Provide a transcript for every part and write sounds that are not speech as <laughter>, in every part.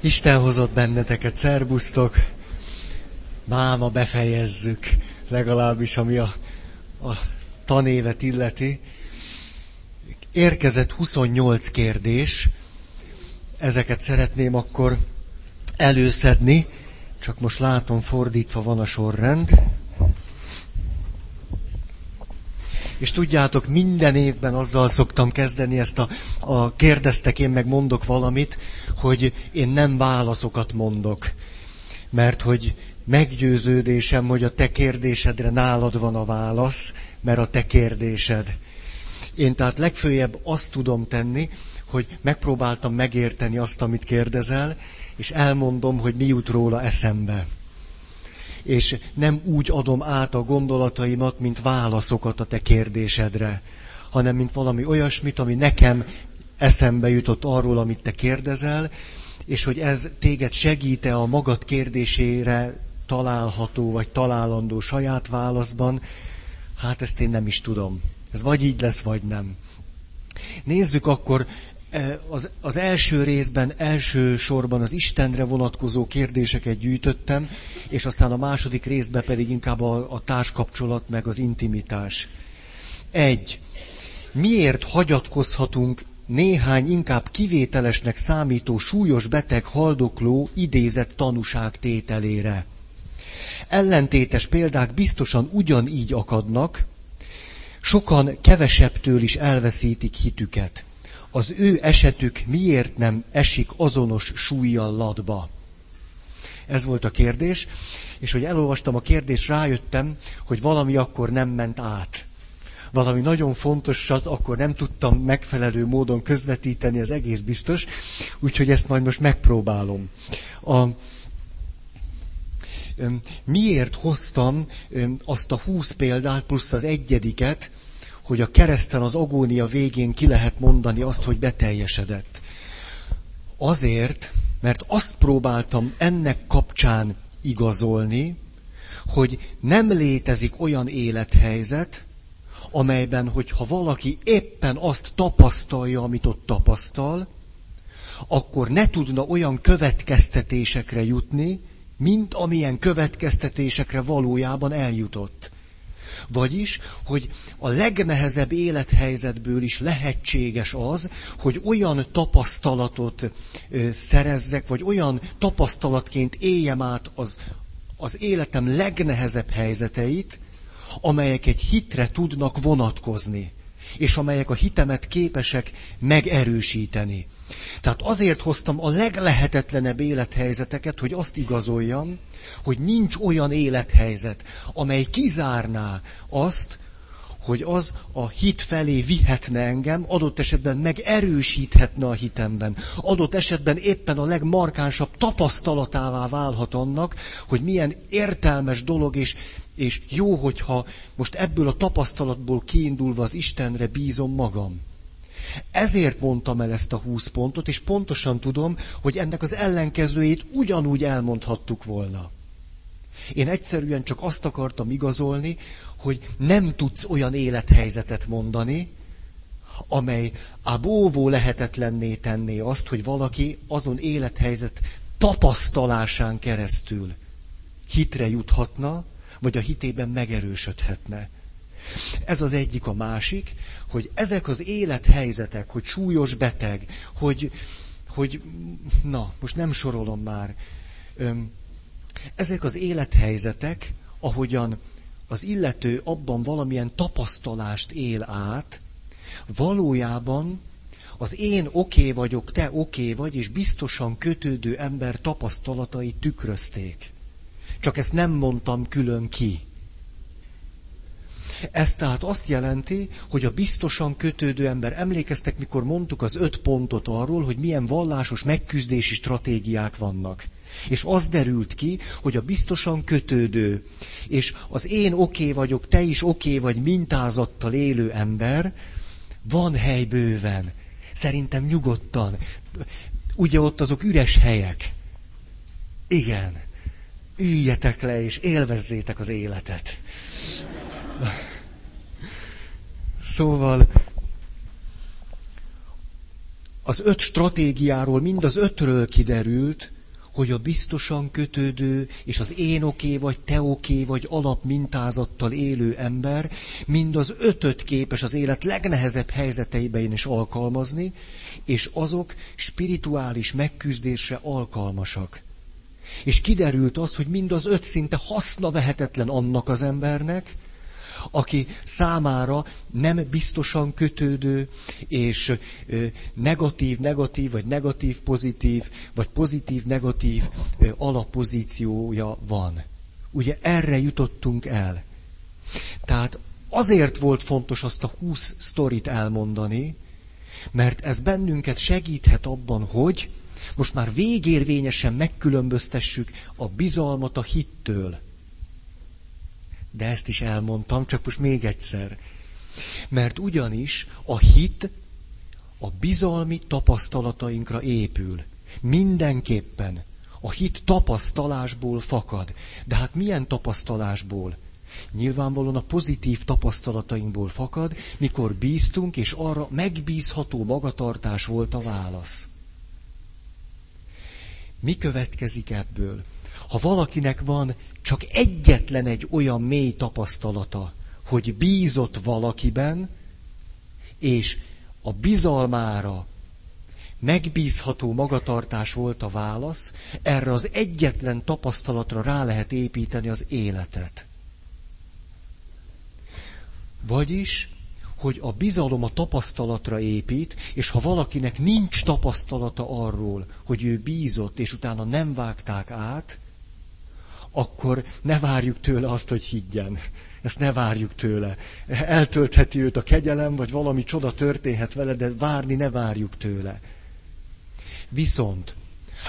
Isten hozott benneteket, szerbusztok! Máma befejezzük, legalábbis ami a, a tanévet illeti. Érkezett 28 kérdés, ezeket szeretném akkor előszedni, csak most látom fordítva van a sorrend. És tudjátok, minden évben azzal szoktam kezdeni ezt a, a kérdeztek, én meg mondok valamit, hogy én nem válaszokat mondok. Mert hogy meggyőződésem, hogy a te kérdésedre nálad van a válasz, mert a te kérdésed. Én tehát legfőjebb azt tudom tenni, hogy megpróbáltam megérteni azt, amit kérdezel, és elmondom, hogy mi jut róla eszembe és nem úgy adom át a gondolataimat, mint válaszokat a te kérdésedre, hanem mint valami olyasmit, ami nekem eszembe jutott arról, amit te kérdezel, és hogy ez téged segíte a magad kérdésére található, vagy találandó saját válaszban, hát ezt én nem is tudom. Ez vagy így lesz, vagy nem. Nézzük akkor az, az első részben, első sorban az Istenre vonatkozó kérdéseket gyűjtöttem, és aztán a második részben pedig inkább a, a társkapcsolat meg az intimitás. Egy. Miért hagyatkozhatunk néhány inkább kivételesnek számító súlyos beteg haldokló idézett tanúság tételére? Ellentétes példák biztosan ugyanígy akadnak, sokan kevesebbtől is elveszítik hitüket az ő esetük miért nem esik azonos súlyjal ladba? Ez volt a kérdés, és hogy elolvastam a kérdést, rájöttem, hogy valami akkor nem ment át. Valami nagyon fontosat akkor nem tudtam megfelelő módon közvetíteni, az egész biztos, úgyhogy ezt majd most megpróbálom. A, miért hoztam azt a húsz példát plusz az egyediket, hogy a kereszten az agónia végén ki lehet mondani azt, hogy beteljesedett. Azért, mert azt próbáltam ennek kapcsán igazolni, hogy nem létezik olyan élethelyzet, amelyben, hogyha valaki éppen azt tapasztalja, amit ott tapasztal, akkor ne tudna olyan következtetésekre jutni, mint amilyen következtetésekre valójában eljutott. Vagyis, hogy a legnehezebb élethelyzetből is lehetséges az, hogy olyan tapasztalatot szerezzek, vagy olyan tapasztalatként éljem át az, az életem legnehezebb helyzeteit, amelyek egy hitre tudnak vonatkozni, és amelyek a hitemet képesek megerősíteni. Tehát azért hoztam a leglehetetlenebb élethelyzeteket, hogy azt igazoljam, hogy nincs olyan élethelyzet, amely kizárná azt, hogy az a hit felé vihetne engem, adott esetben megerősíthetne a hitemben. Adott esetben éppen a legmarkánsabb tapasztalatává válhat annak, hogy milyen értelmes dolog, és, és jó, hogyha most ebből a tapasztalatból kiindulva az Istenre bízom magam. Ezért mondtam el ezt a húsz pontot, és pontosan tudom, hogy ennek az ellenkezőjét ugyanúgy elmondhattuk volna. Én egyszerűen csak azt akartam igazolni, hogy nem tudsz olyan élethelyzetet mondani, amely a bóvó lehetetlenné tenné azt, hogy valaki azon élethelyzet tapasztalásán keresztül hitre juthatna, vagy a hitében megerősödhetne. Ez az egyik, a másik, hogy ezek az élethelyzetek, hogy súlyos beteg, hogy, hogy na, most nem sorolom már, ezek az élethelyzetek, ahogyan az illető abban valamilyen tapasztalást él át, valójában az én oké okay vagyok, te oké okay vagy, és biztosan kötődő ember tapasztalatai tükrözték. Csak ezt nem mondtam külön ki. Ez tehát azt jelenti, hogy a biztosan kötődő ember, emlékeztek, mikor mondtuk az öt pontot arról, hogy milyen vallásos megküzdési stratégiák vannak. És az derült ki, hogy a biztosan kötődő, és az én oké okay vagyok, te is oké okay vagy mintázattal élő ember, van hely bőven. Szerintem nyugodtan. Ugye ott azok üres helyek. Igen. Üljetek le, és élvezzétek az életet. Szóval az öt stratégiáról, mind az ötről kiderült, hogy a biztosan kötődő és az én oké vagy te oké vagy alapmintázattal élő ember mind az ötöt képes az élet legnehezebb helyzeteiben is alkalmazni, és azok spirituális megküzdésre alkalmasak. És kiderült az, hogy mind az öt szinte haszna vehetetlen annak az embernek, aki számára nem biztosan kötődő, és negatív-negatív, vagy negatív-pozitív, vagy pozitív-negatív alapozíciója van. Ugye erre jutottunk el. Tehát azért volt fontos azt a húsz sztorit elmondani, mert ez bennünket segíthet abban, hogy most már végérvényesen megkülönböztessük a bizalmat a hittől de ezt is elmondtam, csak most még egyszer. Mert ugyanis a hit a bizalmi tapasztalatainkra épül. Mindenképpen. A hit tapasztalásból fakad. De hát milyen tapasztalásból? Nyilvánvalóan a pozitív tapasztalatainkból fakad, mikor bíztunk, és arra megbízható magatartás volt a válasz. Mi következik ebből? Ha valakinek van csak egyetlen egy olyan mély tapasztalata, hogy bízott valakiben, és a bizalmára megbízható magatartás volt a válasz, erre az egyetlen tapasztalatra rá lehet építeni az életet. Vagyis, hogy a bizalom a tapasztalatra épít, és ha valakinek nincs tapasztalata arról, hogy ő bízott, és utána nem vágták át, akkor ne várjuk tőle azt, hogy higgyen. Ezt ne várjuk tőle. Eltöltheti őt a kegyelem, vagy valami csoda történhet vele, de várni ne várjuk tőle. Viszont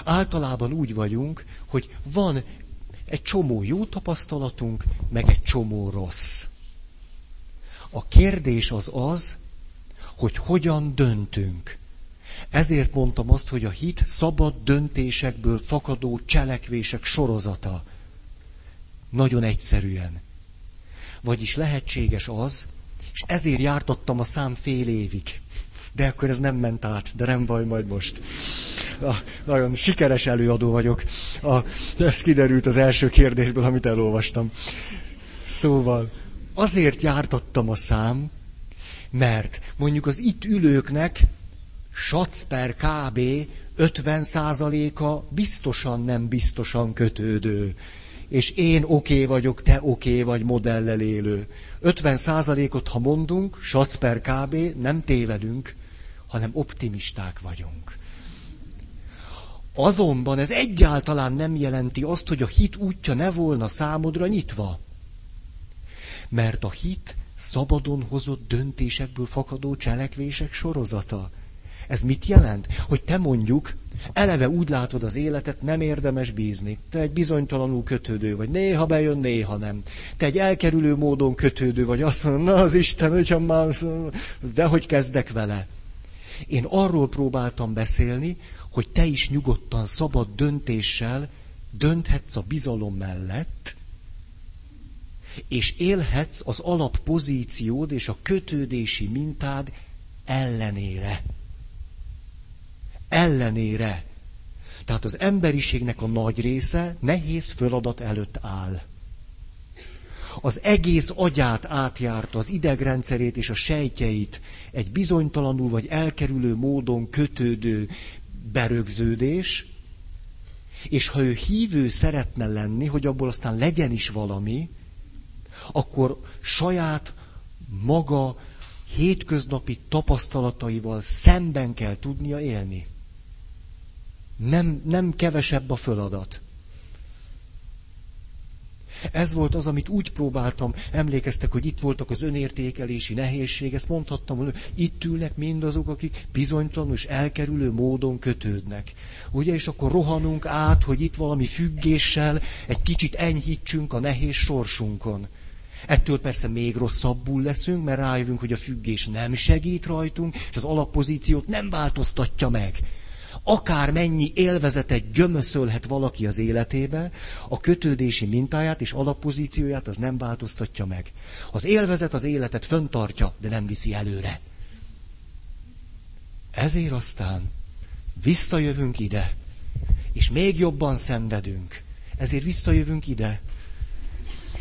általában úgy vagyunk, hogy van egy csomó jó tapasztalatunk, meg egy csomó rossz. A kérdés az az, hogy hogyan döntünk. Ezért mondtam azt, hogy a hit szabad döntésekből fakadó cselekvések sorozata. Nagyon egyszerűen. Vagyis lehetséges az, és ezért jártattam a szám fél évig. De akkor ez nem ment át, de nem baj majd most. A, nagyon sikeres előadó vagyok. A, ez kiderült az első kérdésből, amit elolvastam. Szóval, azért jártattam a szám, mert mondjuk az itt ülőknek sac kb. 50%-a biztosan nem biztosan kötődő és én oké okay vagyok, te oké okay vagy modellel élő. 50 százalékot, ha mondunk, sac per kb, nem tévedünk, hanem optimisták vagyunk. Azonban ez egyáltalán nem jelenti azt, hogy a hit útja ne volna számodra nyitva. Mert a hit szabadon hozott döntésekből fakadó cselekvések sorozata. Ez mit jelent? Hogy te mondjuk eleve úgy látod az életet, nem érdemes bízni. Te egy bizonytalanul kötődő vagy, néha bejön, néha nem. Te egy elkerülő módon kötődő vagy, azt mondod, na az Isten, hogyha már, de hogy kezdek vele. Én arról próbáltam beszélni, hogy te is nyugodtan, szabad döntéssel dönthetsz a bizalom mellett, és élhetsz az alappozíciód és a kötődési mintád ellenére ellenére. Tehát az emberiségnek a nagy része nehéz feladat előtt áll. Az egész agyát átjárta, az idegrendszerét és a sejtjeit egy bizonytalanul vagy elkerülő módon kötődő berögződés, és ha ő hívő szeretne lenni, hogy abból aztán legyen is valami, akkor saját maga hétköznapi tapasztalataival szemben kell tudnia élni. Nem, nem kevesebb a feladat. Ez volt az, amit úgy próbáltam, emlékeztek, hogy itt voltak az önértékelési nehézség, ezt mondhattam, hogy itt ülnek mindazok, akik bizonytalanul és elkerülő módon kötődnek. Ugye, és akkor rohanunk át, hogy itt valami függéssel egy kicsit enyhítsünk a nehéz sorsunkon. Ettől persze még rosszabbul leszünk, mert rájövünk, hogy a függés nem segít rajtunk, és az alappozíciót nem változtatja meg akár mennyi élvezetet gyömöszölhet valaki az életébe, a kötődési mintáját és alapozícióját az nem változtatja meg. Az élvezet az életet föntartja, de nem viszi előre. Ezért aztán visszajövünk ide, és még jobban szenvedünk. Ezért visszajövünk ide,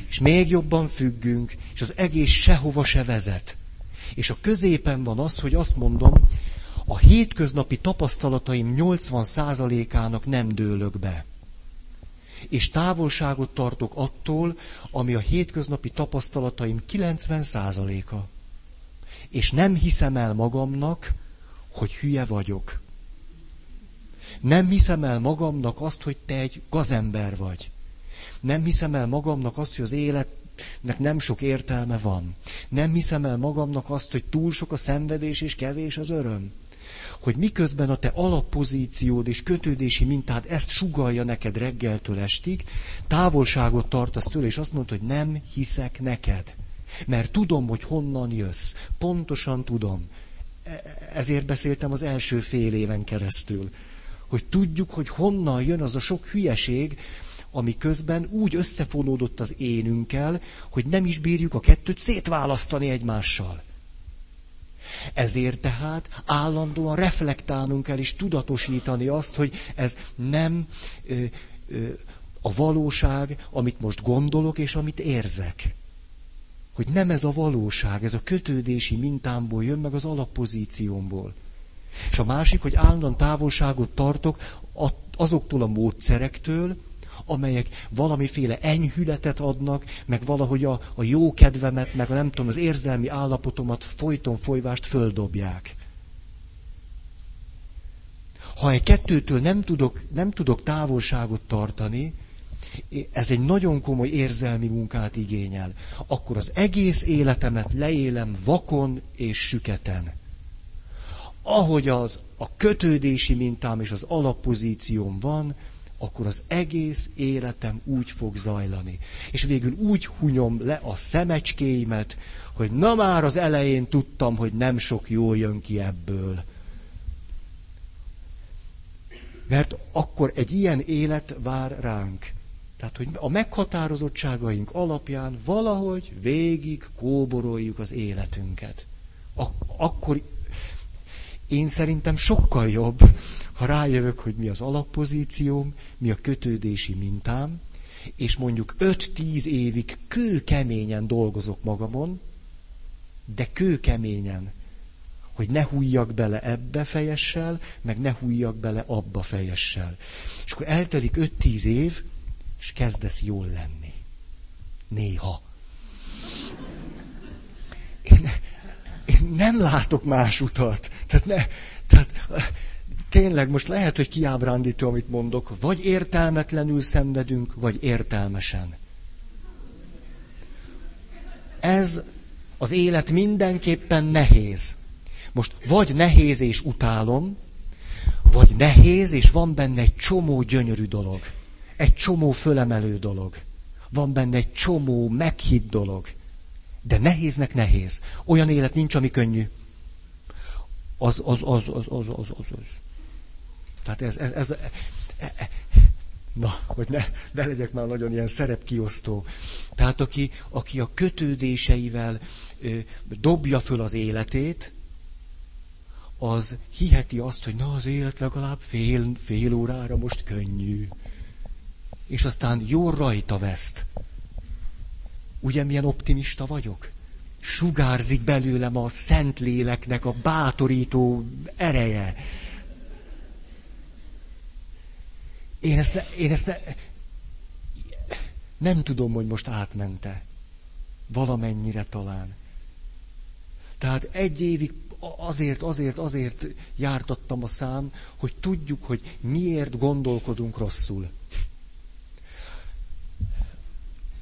és még jobban függünk, és az egész sehova se vezet. És a középen van az, hogy azt mondom, a hétköznapi tapasztalataim 80%-ának nem dőlök be. És távolságot tartok attól, ami a hétköznapi tapasztalataim 90%-a. És nem hiszem el magamnak, hogy hülye vagyok. Nem hiszem el magamnak azt, hogy te egy gazember vagy. Nem hiszem el magamnak azt, hogy az életnek nem sok értelme van. Nem hiszem el magamnak azt, hogy túl sok a szenvedés és kevés az öröm. Hogy miközben a te alappozíciód és kötődési mintád ezt sugalja neked reggeltől estig, távolságot tartasz tőle, és azt mondod, hogy nem hiszek neked. Mert tudom, hogy honnan jössz. Pontosan tudom. E, ezért beszéltem az első fél éven keresztül. Hogy tudjuk, hogy honnan jön az a sok hülyeség, ami közben úgy összefonódott az énünkkel, hogy nem is bírjuk a kettőt szétválasztani egymással. Ezért tehát állandóan reflektálnunk kell és tudatosítani azt, hogy ez nem ö, ö, a valóság, amit most gondolok és amit érzek. Hogy nem ez a valóság, ez a kötődési mintámból jön meg az alappozíciómból. És a másik, hogy állandóan távolságot tartok azoktól a módszerektől, amelyek valamiféle enyhületet adnak, meg valahogy a, a jó kedvemet, meg a nem tudom, az érzelmi állapotomat folyton folyvást földobják. Ha egy kettőtől nem tudok, nem tudok távolságot tartani, ez egy nagyon komoly érzelmi munkát igényel, akkor az egész életemet leélem vakon és süketen. Ahogy az a kötődési mintám és az alappozícióm van, akkor az egész életem úgy fog zajlani. És végül úgy hunyom le a szemecskéimet, hogy na már az elején tudtam, hogy nem sok jó jön ki ebből. Mert akkor egy ilyen élet vár ránk. Tehát, hogy a meghatározottságaink alapján valahogy végig kóboroljuk az életünket. Ak- akkor én szerintem sokkal jobb, ha rájövök, hogy mi az alappozícióm, mi a kötődési mintám, és mondjuk 5-10 évig kőkeményen dolgozok magamon, de kőkeményen, hogy ne hújjak bele ebbe fejessel, meg ne hújjak bele abba fejessel. És akkor eltelik 5-10 év, és kezdesz jól lenni. Néha. Én, én nem látok más utat. Tehát, ne, tehát tényleg most lehet, hogy kiábrándító, amit mondok, vagy értelmetlenül szenvedünk, vagy értelmesen. Ez az élet mindenképpen nehéz. Most vagy nehéz és utálom, vagy nehéz, és van benne egy csomó gyönyörű dolog. Egy csomó fölemelő dolog. Van benne egy csomó meghitt dolog. De nehéznek nehéz. Olyan élet nincs, ami könnyű. Az, az, az, az, az, az, az. az. Tehát ez, ez, ez na, hogy ne, ne legyek már nagyon ilyen szerepkiosztó. Tehát aki, aki a kötődéseivel ö, dobja föl az életét, az hiheti azt, hogy na az élet legalább fél, fél órára most könnyű. És aztán jó rajta veszt. Ugye milyen optimista vagyok? Sugárzik belőlem a Szentléleknek a bátorító ereje. Én ezt, ne, én ezt ne, nem tudom, hogy most átmente. Valamennyire talán. Tehát egy évig azért, azért, azért jártattam a szám, hogy tudjuk, hogy miért gondolkodunk rosszul.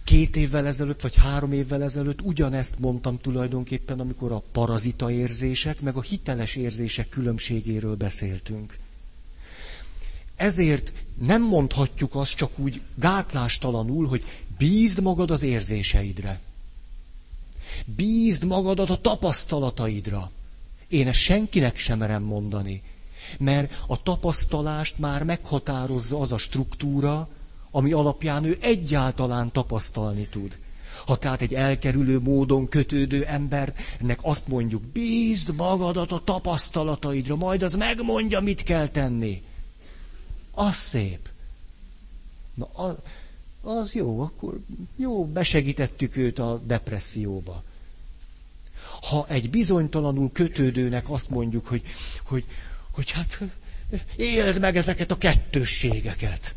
Két évvel ezelőtt, vagy három évvel ezelőtt ugyanezt mondtam tulajdonképpen, amikor a parazita érzések, meg a hiteles érzések különbségéről beszéltünk. Ezért nem mondhatjuk azt csak úgy gátlástalanul, hogy bízd magad az érzéseidre. Bízd magadat a tapasztalataidra. Én ezt senkinek sem merem mondani, mert a tapasztalást már meghatározza az a struktúra, ami alapján ő egyáltalán tapasztalni tud. Ha tehát egy elkerülő módon kötődő embernek azt mondjuk, bízd magadat a tapasztalataidra, majd az megmondja, mit kell tenni. Az szép. Na, az, az jó, akkor jó, besegítettük őt a depresszióba. Ha egy bizonytalanul kötődőnek azt mondjuk, hogy, hogy, hogy hát éld meg ezeket a kettősségeket.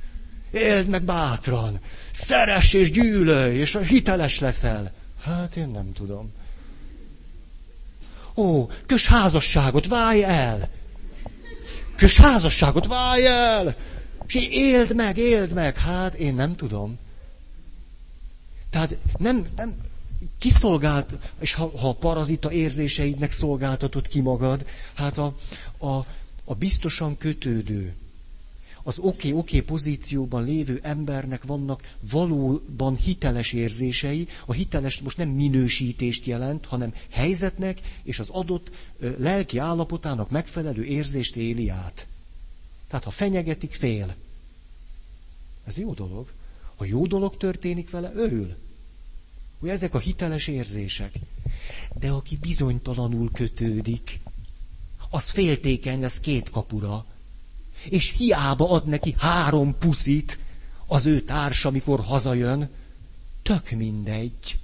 Éld meg bátran. Szeress és gyűlölj, és hiteles leszel. Hát én nem tudom. Ó, kös házasságot, válj el! Kös házasságot, válj el! És éld meg, éld meg. Hát én nem tudom. Tehát nem, nem, kiszolgált, és ha, ha a parazita érzéseidnek szolgáltatod ki magad, hát a, a, a biztosan kötődő, az oké, okay, okay pozícióban lévő embernek vannak valóban hiteles érzései. A hiteles most nem minősítést jelent, hanem helyzetnek és az adott lelki állapotának megfelelő érzést éli át. Tehát ha fenyegetik, fél. Ez jó dolog. Ha jó dolog történik vele, örül. Hogy ezek a hiteles érzések. De aki bizonytalanul kötődik, az féltékeny lesz két kapura, és hiába ad neki három puszit az ő társa, amikor hazajön, tök mindegy.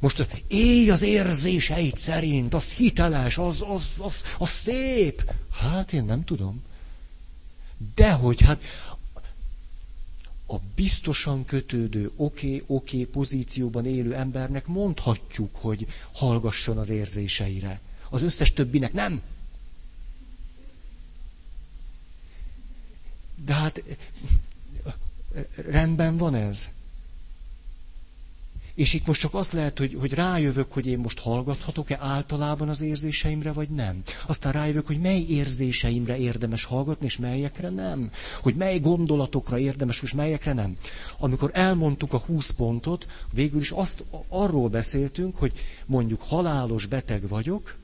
Most élj az érzéseit szerint, az hiteles, az, az, az, az szép. Hát én nem tudom. Dehogy, hát a biztosan kötődő, oké, okay, oké okay pozícióban élő embernek mondhatjuk, hogy hallgasson az érzéseire. Az összes többinek nem. De hát rendben van ez. És itt most csak azt lehet, hogy, hogy rájövök, hogy én most hallgathatok-e általában az érzéseimre, vagy nem. Aztán rájövök, hogy mely érzéseimre érdemes hallgatni, és melyekre nem. Hogy mely gondolatokra érdemes, és melyekre nem. Amikor elmondtuk a 20 pontot, végül is azt arról beszéltünk, hogy mondjuk halálos beteg vagyok,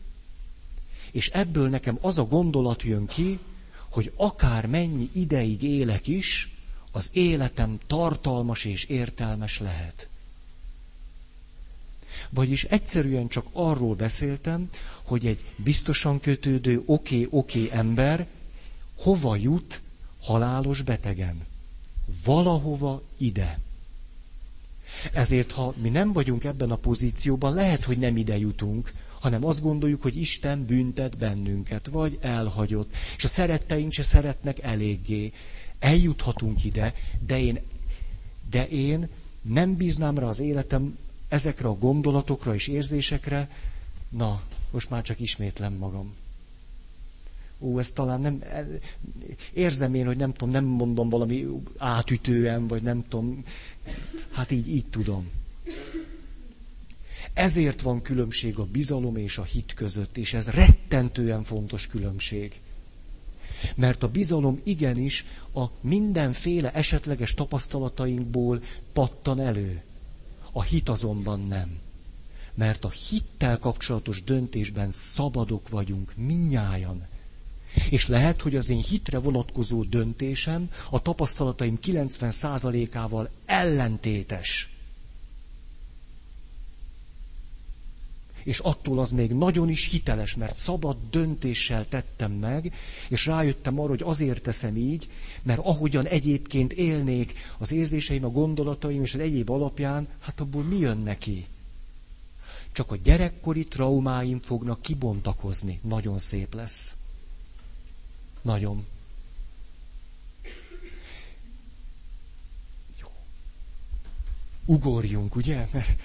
és ebből nekem az a gondolat jön ki, hogy akár mennyi ideig élek is, az életem tartalmas és értelmes lehet. Vagyis egyszerűen csak arról beszéltem, hogy egy biztosan kötődő oké-oké okay, okay ember hova jut halálos betegen. Valahova ide. Ezért, ha mi nem vagyunk ebben a pozícióban, lehet, hogy nem ide jutunk, hanem azt gondoljuk, hogy Isten büntet bennünket, vagy elhagyott, és a szeretteink se szeretnek eléggé. Eljuthatunk ide, de én, de én nem bíznám rá az életem ezekre a gondolatokra és érzésekre, na, most már csak ismétlem magam. Ó, ez talán nem, érzem én, hogy nem tudom, nem mondom valami átütően, vagy nem tudom, hát így, így tudom. Ezért van különbség a bizalom és a hit között, és ez rettentően fontos különbség. Mert a bizalom igenis a mindenféle esetleges tapasztalatainkból pattan elő. A hit azonban nem. Mert a hittel kapcsolatos döntésben szabadok vagyunk, minnyájan. És lehet, hogy az én hitre vonatkozó döntésem a tapasztalataim 90%-ával ellentétes. És attól az még nagyon is hiteles, mert szabad döntéssel tettem meg, és rájöttem arra, hogy azért teszem így, mert ahogyan egyébként élnék az érzéseim, a gondolataim és az egyéb alapján, hát abból mi jön neki? Csak a gyerekkori traumáim fognak kibontakozni. Nagyon szép lesz. Nagyon. Jó. Ugorjunk, ugye? Mert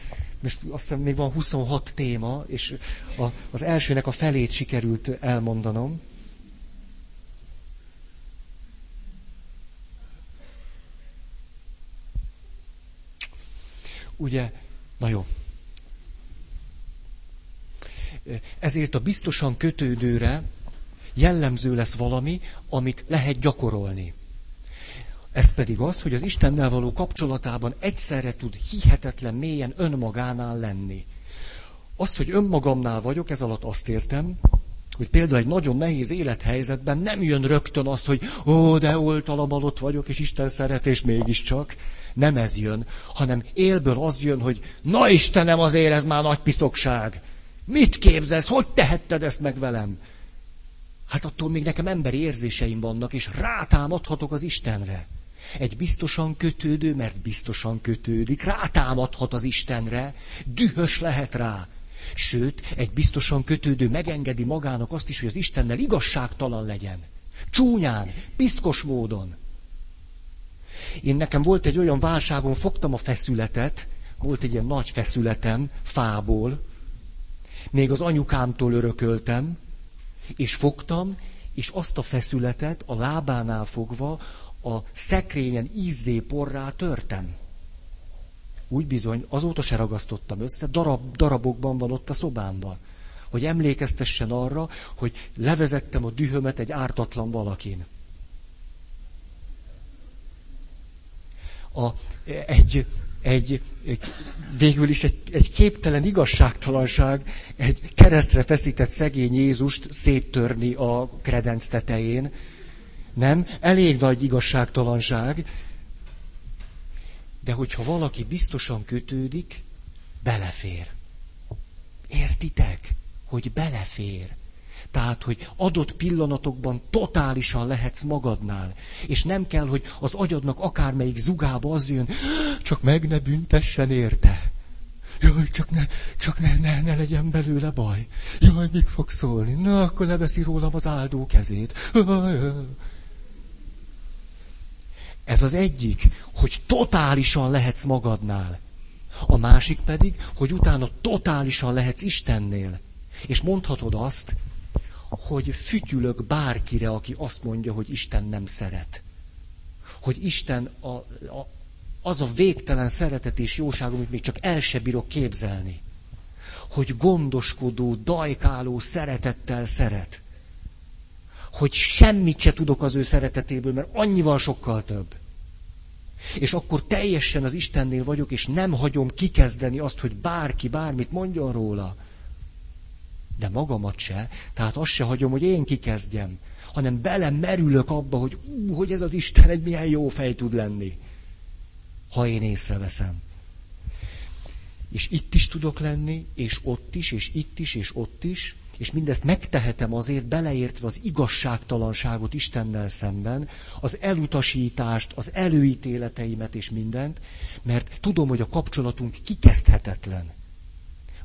most azt hiszem még van 26 téma, és a, az elsőnek a felét sikerült elmondanom. Ugye, na jó. Ezért a biztosan kötődőre jellemző lesz valami, amit lehet gyakorolni. Ez pedig az, hogy az Istennel való kapcsolatában egyszerre tud hihetetlen mélyen önmagánál lenni. Az, hogy önmagamnál vagyok, ez alatt azt értem, hogy például egy nagyon nehéz élethelyzetben nem jön rögtön az, hogy ó, de oltalabalott vagyok, és Isten szeret, és mégiscsak. Nem ez jön, hanem élből az jön, hogy na Istenem, azért ez már nagy piszokság. Mit képzelsz? Hogy tehetted ezt meg velem? Hát attól még nekem emberi érzéseim vannak, és rátámadhatok az Istenre. Egy biztosan kötődő, mert biztosan kötődik, rátámadhat az Istenre, dühös lehet rá. Sőt, egy biztosan kötődő megengedi magának azt is, hogy az Istennel igazságtalan legyen. Csúnyán, piszkos módon. Én nekem volt egy olyan válságom, fogtam a feszületet, volt egy ilyen nagy feszületem, fából, még az anyukámtól örököltem, és fogtam, és azt a feszületet a lábánál fogva a szekrényen ízzé porrá törtem. Úgy bizony, azóta se ragasztottam össze, darab, darabokban van ott a szobámban. Hogy emlékeztessen arra, hogy levezettem a dühömet egy ártatlan valakin. A, egy, egy, végül is egy, egy képtelen igazságtalanság, egy keresztre feszített szegény Jézust széttörni a kredenc tetején. Nem? Elég nagy igazságtalanság. De hogyha valaki biztosan kötődik, belefér. Értitek? Hogy belefér. Tehát, hogy adott pillanatokban totálisan lehetsz magadnál. És nem kell, hogy az agyadnak akármelyik zugába az jön, csak meg ne büntessen érte. Jaj, csak ne, csak ne, ne, ne legyen belőle baj. Jaj, mit fog szólni? Na, akkor leveszi rólam az áldó kezét. Ez az egyik, hogy totálisan lehetsz magadnál. A másik pedig, hogy utána totálisan lehetsz Istennél. És mondhatod azt, hogy fütyülök bárkire, aki azt mondja, hogy Isten nem szeret. Hogy Isten a, a, az a végtelen szeretet és jóság, amit még csak el se bírok képzelni. Hogy gondoskodó, dajkáló szeretettel szeret. Hogy semmit se tudok az ő szeretetéből, mert annyival sokkal több. És akkor teljesen az Istennél vagyok, és nem hagyom kikezdeni azt, hogy bárki bármit mondjon róla. De magamat se, tehát azt se hagyom, hogy én kikezdjem, hanem bele merülök abba, hogy ú, hogy ez az Isten egy milyen jó fej tud lenni, ha én észreveszem. És itt is tudok lenni, és ott is, és itt is, és ott is, és mindezt megtehetem azért, beleértve az igazságtalanságot Istennel szemben, az elutasítást, az előítéleteimet és mindent, mert tudom, hogy a kapcsolatunk kikezdhetetlen.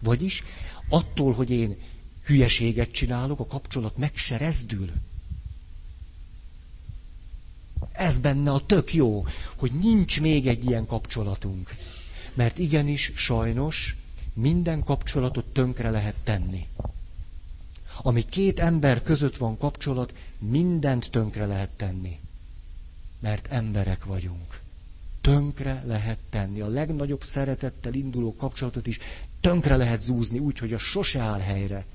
Vagyis attól, hogy én hülyeséget csinálok, a kapcsolat meg se rezdül. Ez benne a tök jó, hogy nincs még egy ilyen kapcsolatunk. Mert igenis, sajnos, minden kapcsolatot tönkre lehet tenni. Ami két ember között van kapcsolat, mindent tönkre lehet tenni. Mert emberek vagyunk. Tönkre lehet tenni. A legnagyobb szeretettel induló kapcsolatot is tönkre lehet zúzni úgy, hogy a sose áll helyre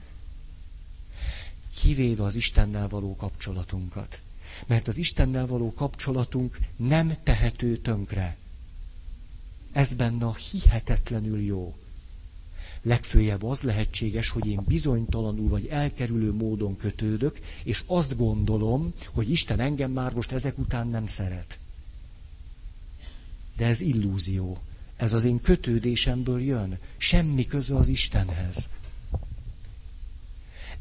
kivéve az Istennel való kapcsolatunkat. Mert az Istennel való kapcsolatunk nem tehető tönkre. Ez benne a hihetetlenül jó. Legfőjebb az lehetséges, hogy én bizonytalanul vagy elkerülő módon kötődök, és azt gondolom, hogy Isten engem már most ezek után nem szeret. De ez illúzió. Ez az én kötődésemből jön. Semmi köze az Istenhez.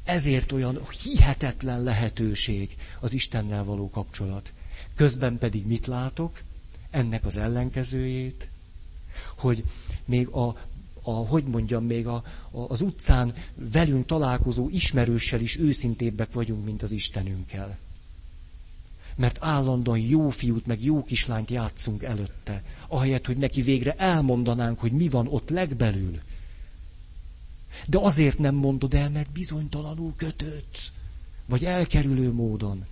Ezért olyan hihetetlen lehetőség az Istennel való kapcsolat. Közben pedig mit látok? Ennek az ellenkezőjét, hogy még a, a hogy mondjam, még a, a, az utcán velünk találkozó ismerőssel is őszintébbek vagyunk, mint az Istenünkkel. Mert állandóan jó fiút, meg jó kislányt játszunk előtte, ahelyett, hogy neki végre elmondanánk, hogy mi van ott legbelül. De azért nem mondod el, mert bizonytalanul kötődsz, vagy elkerülő módon.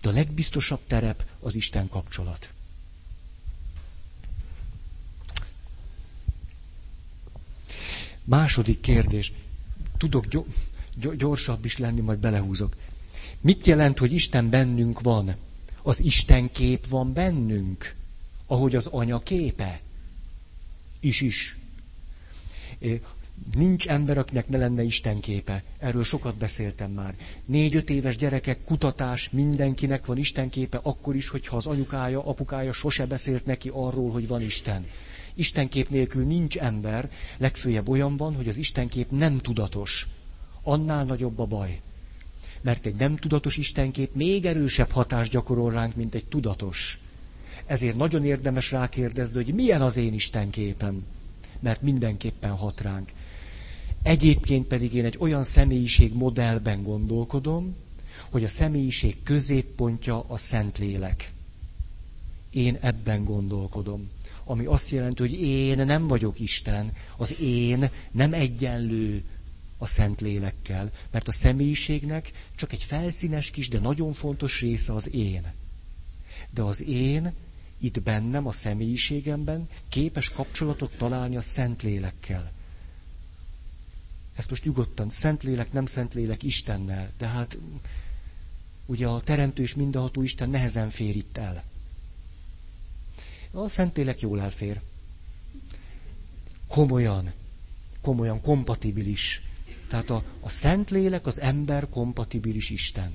De a legbiztosabb terep az Isten kapcsolat. Második kérdés. Tudok gyorsabb is lenni, majd belehúzok. Mit jelent, hogy Isten bennünk van? Az Isten kép van bennünk, ahogy az anya képe? Is is Nincs ember, akinek ne lenne Isten képe. Erről sokat beszéltem már. Négy-öt éves gyerekek, kutatás, mindenkinek van Isten képe, akkor is, hogyha az anyukája, apukája sose beszélt neki arról, hogy van Isten. Istenkép nélkül nincs ember, legfőjebb olyan van, hogy az Istenkép nem tudatos. Annál nagyobb a baj. Mert egy nem tudatos Istenkép még erősebb hatást gyakorol ránk, mint egy tudatos. Ezért nagyon érdemes rákérdezni, hogy milyen az én Istenképem. Mert mindenképpen hat ránk. Egyébként pedig én egy olyan személyiség modellben gondolkodom, hogy a személyiség középpontja a Szentlélek. Én ebben gondolkodom. Ami azt jelenti, hogy én nem vagyok Isten, az én nem egyenlő a Szentlélekkel, mert a személyiségnek csak egy felszínes kis, de nagyon fontos része az én. De az én itt bennem, a személyiségemben képes kapcsolatot találni a Szentlélekkel. Ezt most nyugodtan, Szentlélek, nem Szentlélek Istennel. Tehát ugye a Teremtő és mindenható Isten nehezen fér itt el. A Szentlélek jól elfér. Komolyan, komolyan kompatibilis. Tehát a, a Szentlélek az ember kompatibilis Isten.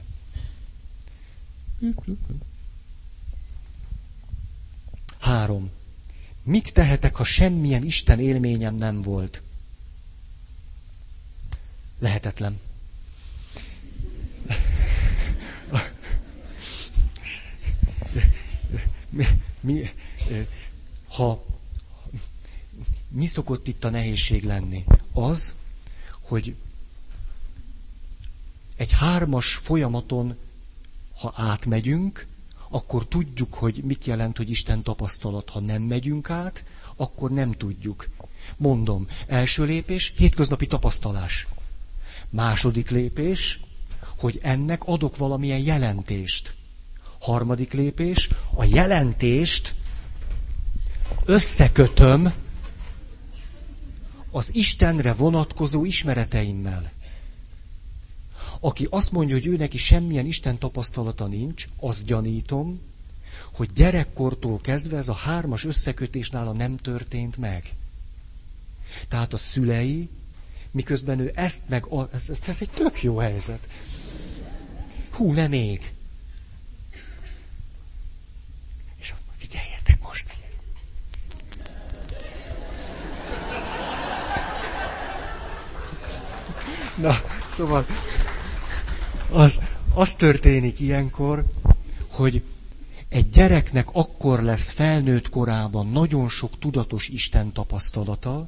Három. Mit tehetek, ha semmilyen Isten élményem nem volt? Lehetetlen. Mi, mi, ha mi szokott itt a nehézség lenni? Az, hogy egy hármas folyamaton, ha átmegyünk, akkor tudjuk, hogy mit jelent, hogy Isten tapasztalat. Ha nem megyünk át, akkor nem tudjuk. Mondom, első lépés, hétköznapi tapasztalás. Második lépés, hogy ennek adok valamilyen jelentést. Harmadik lépés, a jelentést összekötöm az Istenre vonatkozó ismereteimmel. Aki azt mondja, hogy ő neki semmilyen Isten tapasztalata nincs, azt gyanítom, hogy gyerekkortól kezdve ez a hármas összekötés nála nem történt meg. Tehát a szülei, miközben ő ezt meg, ez, ez, ez egy tök jó helyzet. Hú, nem még. És figyeljetek most. Na, szóval az, az történik ilyenkor, hogy egy gyereknek akkor lesz felnőtt korában nagyon sok tudatos Isten tapasztalata,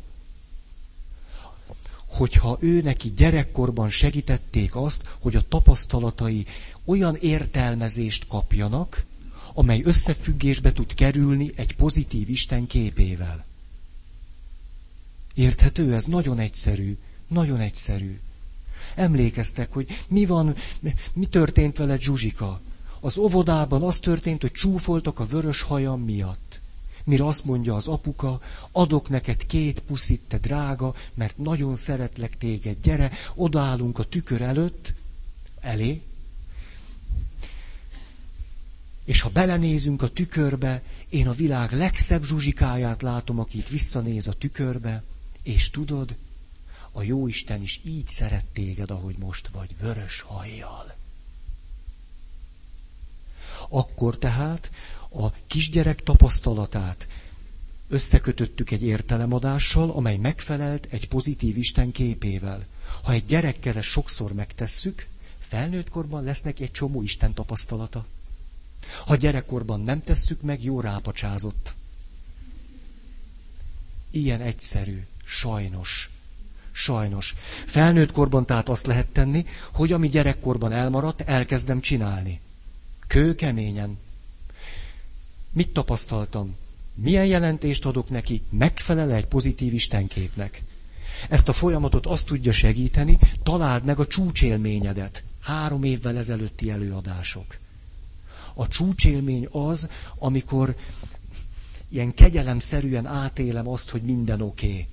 hogyha ő neki gyerekkorban segítették azt, hogy a tapasztalatai olyan értelmezést kapjanak, amely összefüggésbe tud kerülni egy pozitív Isten képével. Érthető? Ez nagyon egyszerű. Nagyon egyszerű. Emlékeztek, hogy mi van, mi történt vele Zsuzsika. Az óvodában az történt, hogy csúfoltak a vörös hajam miatt. Mire azt mondja az apuka, adok neked két puszit, te drága, mert nagyon szeretlek téged, gyere, odaállunk a tükör előtt, elé, és ha belenézünk a tükörbe, én a világ legszebb zsuzsikáját látom, aki itt visszanéz a tükörbe, és tudod, a Jóisten is így szeret téged, ahogy most vagy, vörös hajjal. Akkor tehát a kisgyerek tapasztalatát összekötöttük egy értelemadással, amely megfelelt egy pozitív Isten képével. Ha egy gyerekkel ezt sokszor megtesszük, felnőttkorban lesz neki egy csomó Isten tapasztalata. Ha gyerekkorban nem tesszük meg, jó rápacsázott. Ilyen egyszerű, sajnos. Sajnos. Felnőtt korban tehát azt lehet tenni, hogy ami gyerekkorban elmaradt, elkezdem csinálni. Kőkeményen. Mit tapasztaltam? Milyen jelentést adok neki? Megfelel egy pozitív istenképnek? Ezt a folyamatot azt tudja segíteni, találd meg a csúcsélményedet. Három évvel ezelőtti előadások. A csúcsélmény az, amikor ilyen kegyelemszerűen átélem azt, hogy minden oké. Okay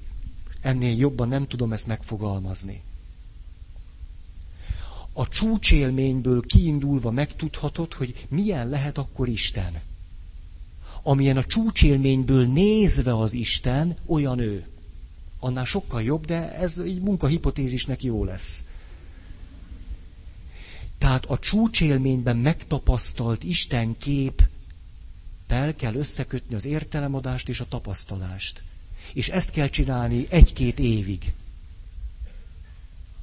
Ennél jobban nem tudom ezt megfogalmazni. A csúcsélményből kiindulva megtudhatod, hogy milyen lehet akkor Isten. Amilyen a csúcsélményből nézve az Isten, olyan ő. Annál sokkal jobb, de ez egy munkahipotézisnek jó lesz. Tehát a csúcsélményben megtapasztalt Isten kép kell összekötni az értelemadást és a tapasztalást. És ezt kell csinálni egy-két évig.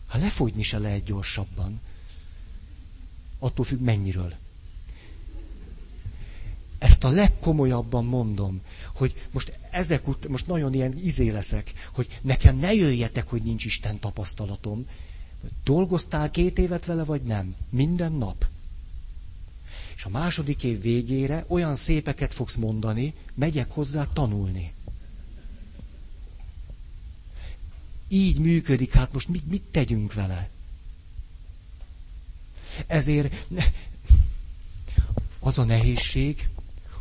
Hát lefogyni se lehet gyorsabban. Attól függ mennyiről. Ezt a legkomolyabban mondom, hogy most ezek ut- most nagyon ilyen izé leszek, hogy nekem ne jöjjetek, hogy nincs Isten tapasztalatom. Dolgoztál két évet vele, vagy nem? Minden nap. És a második év végére olyan szépeket fogsz mondani, megyek hozzá tanulni. Így működik, hát most mit, mit tegyünk vele? Ezért az a nehézség,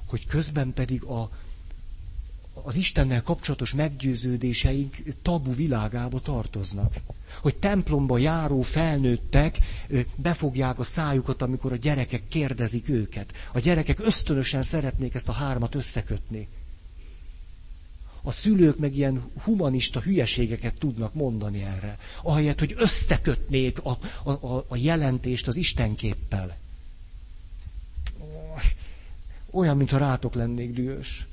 hogy közben pedig a, az Istennel kapcsolatos meggyőződéseink tabu világába tartoznak. Hogy templomba járó felnőttek befogják a szájukat, amikor a gyerekek kérdezik őket. A gyerekek ösztönösen szeretnék ezt a hármat összekötni. A szülők meg ilyen humanista hülyeségeket tudnak mondani erre. Ahelyett, hogy összekötnék a, a, a, a jelentést az Istenképpel. Olyan, mintha rátok lennék dühös.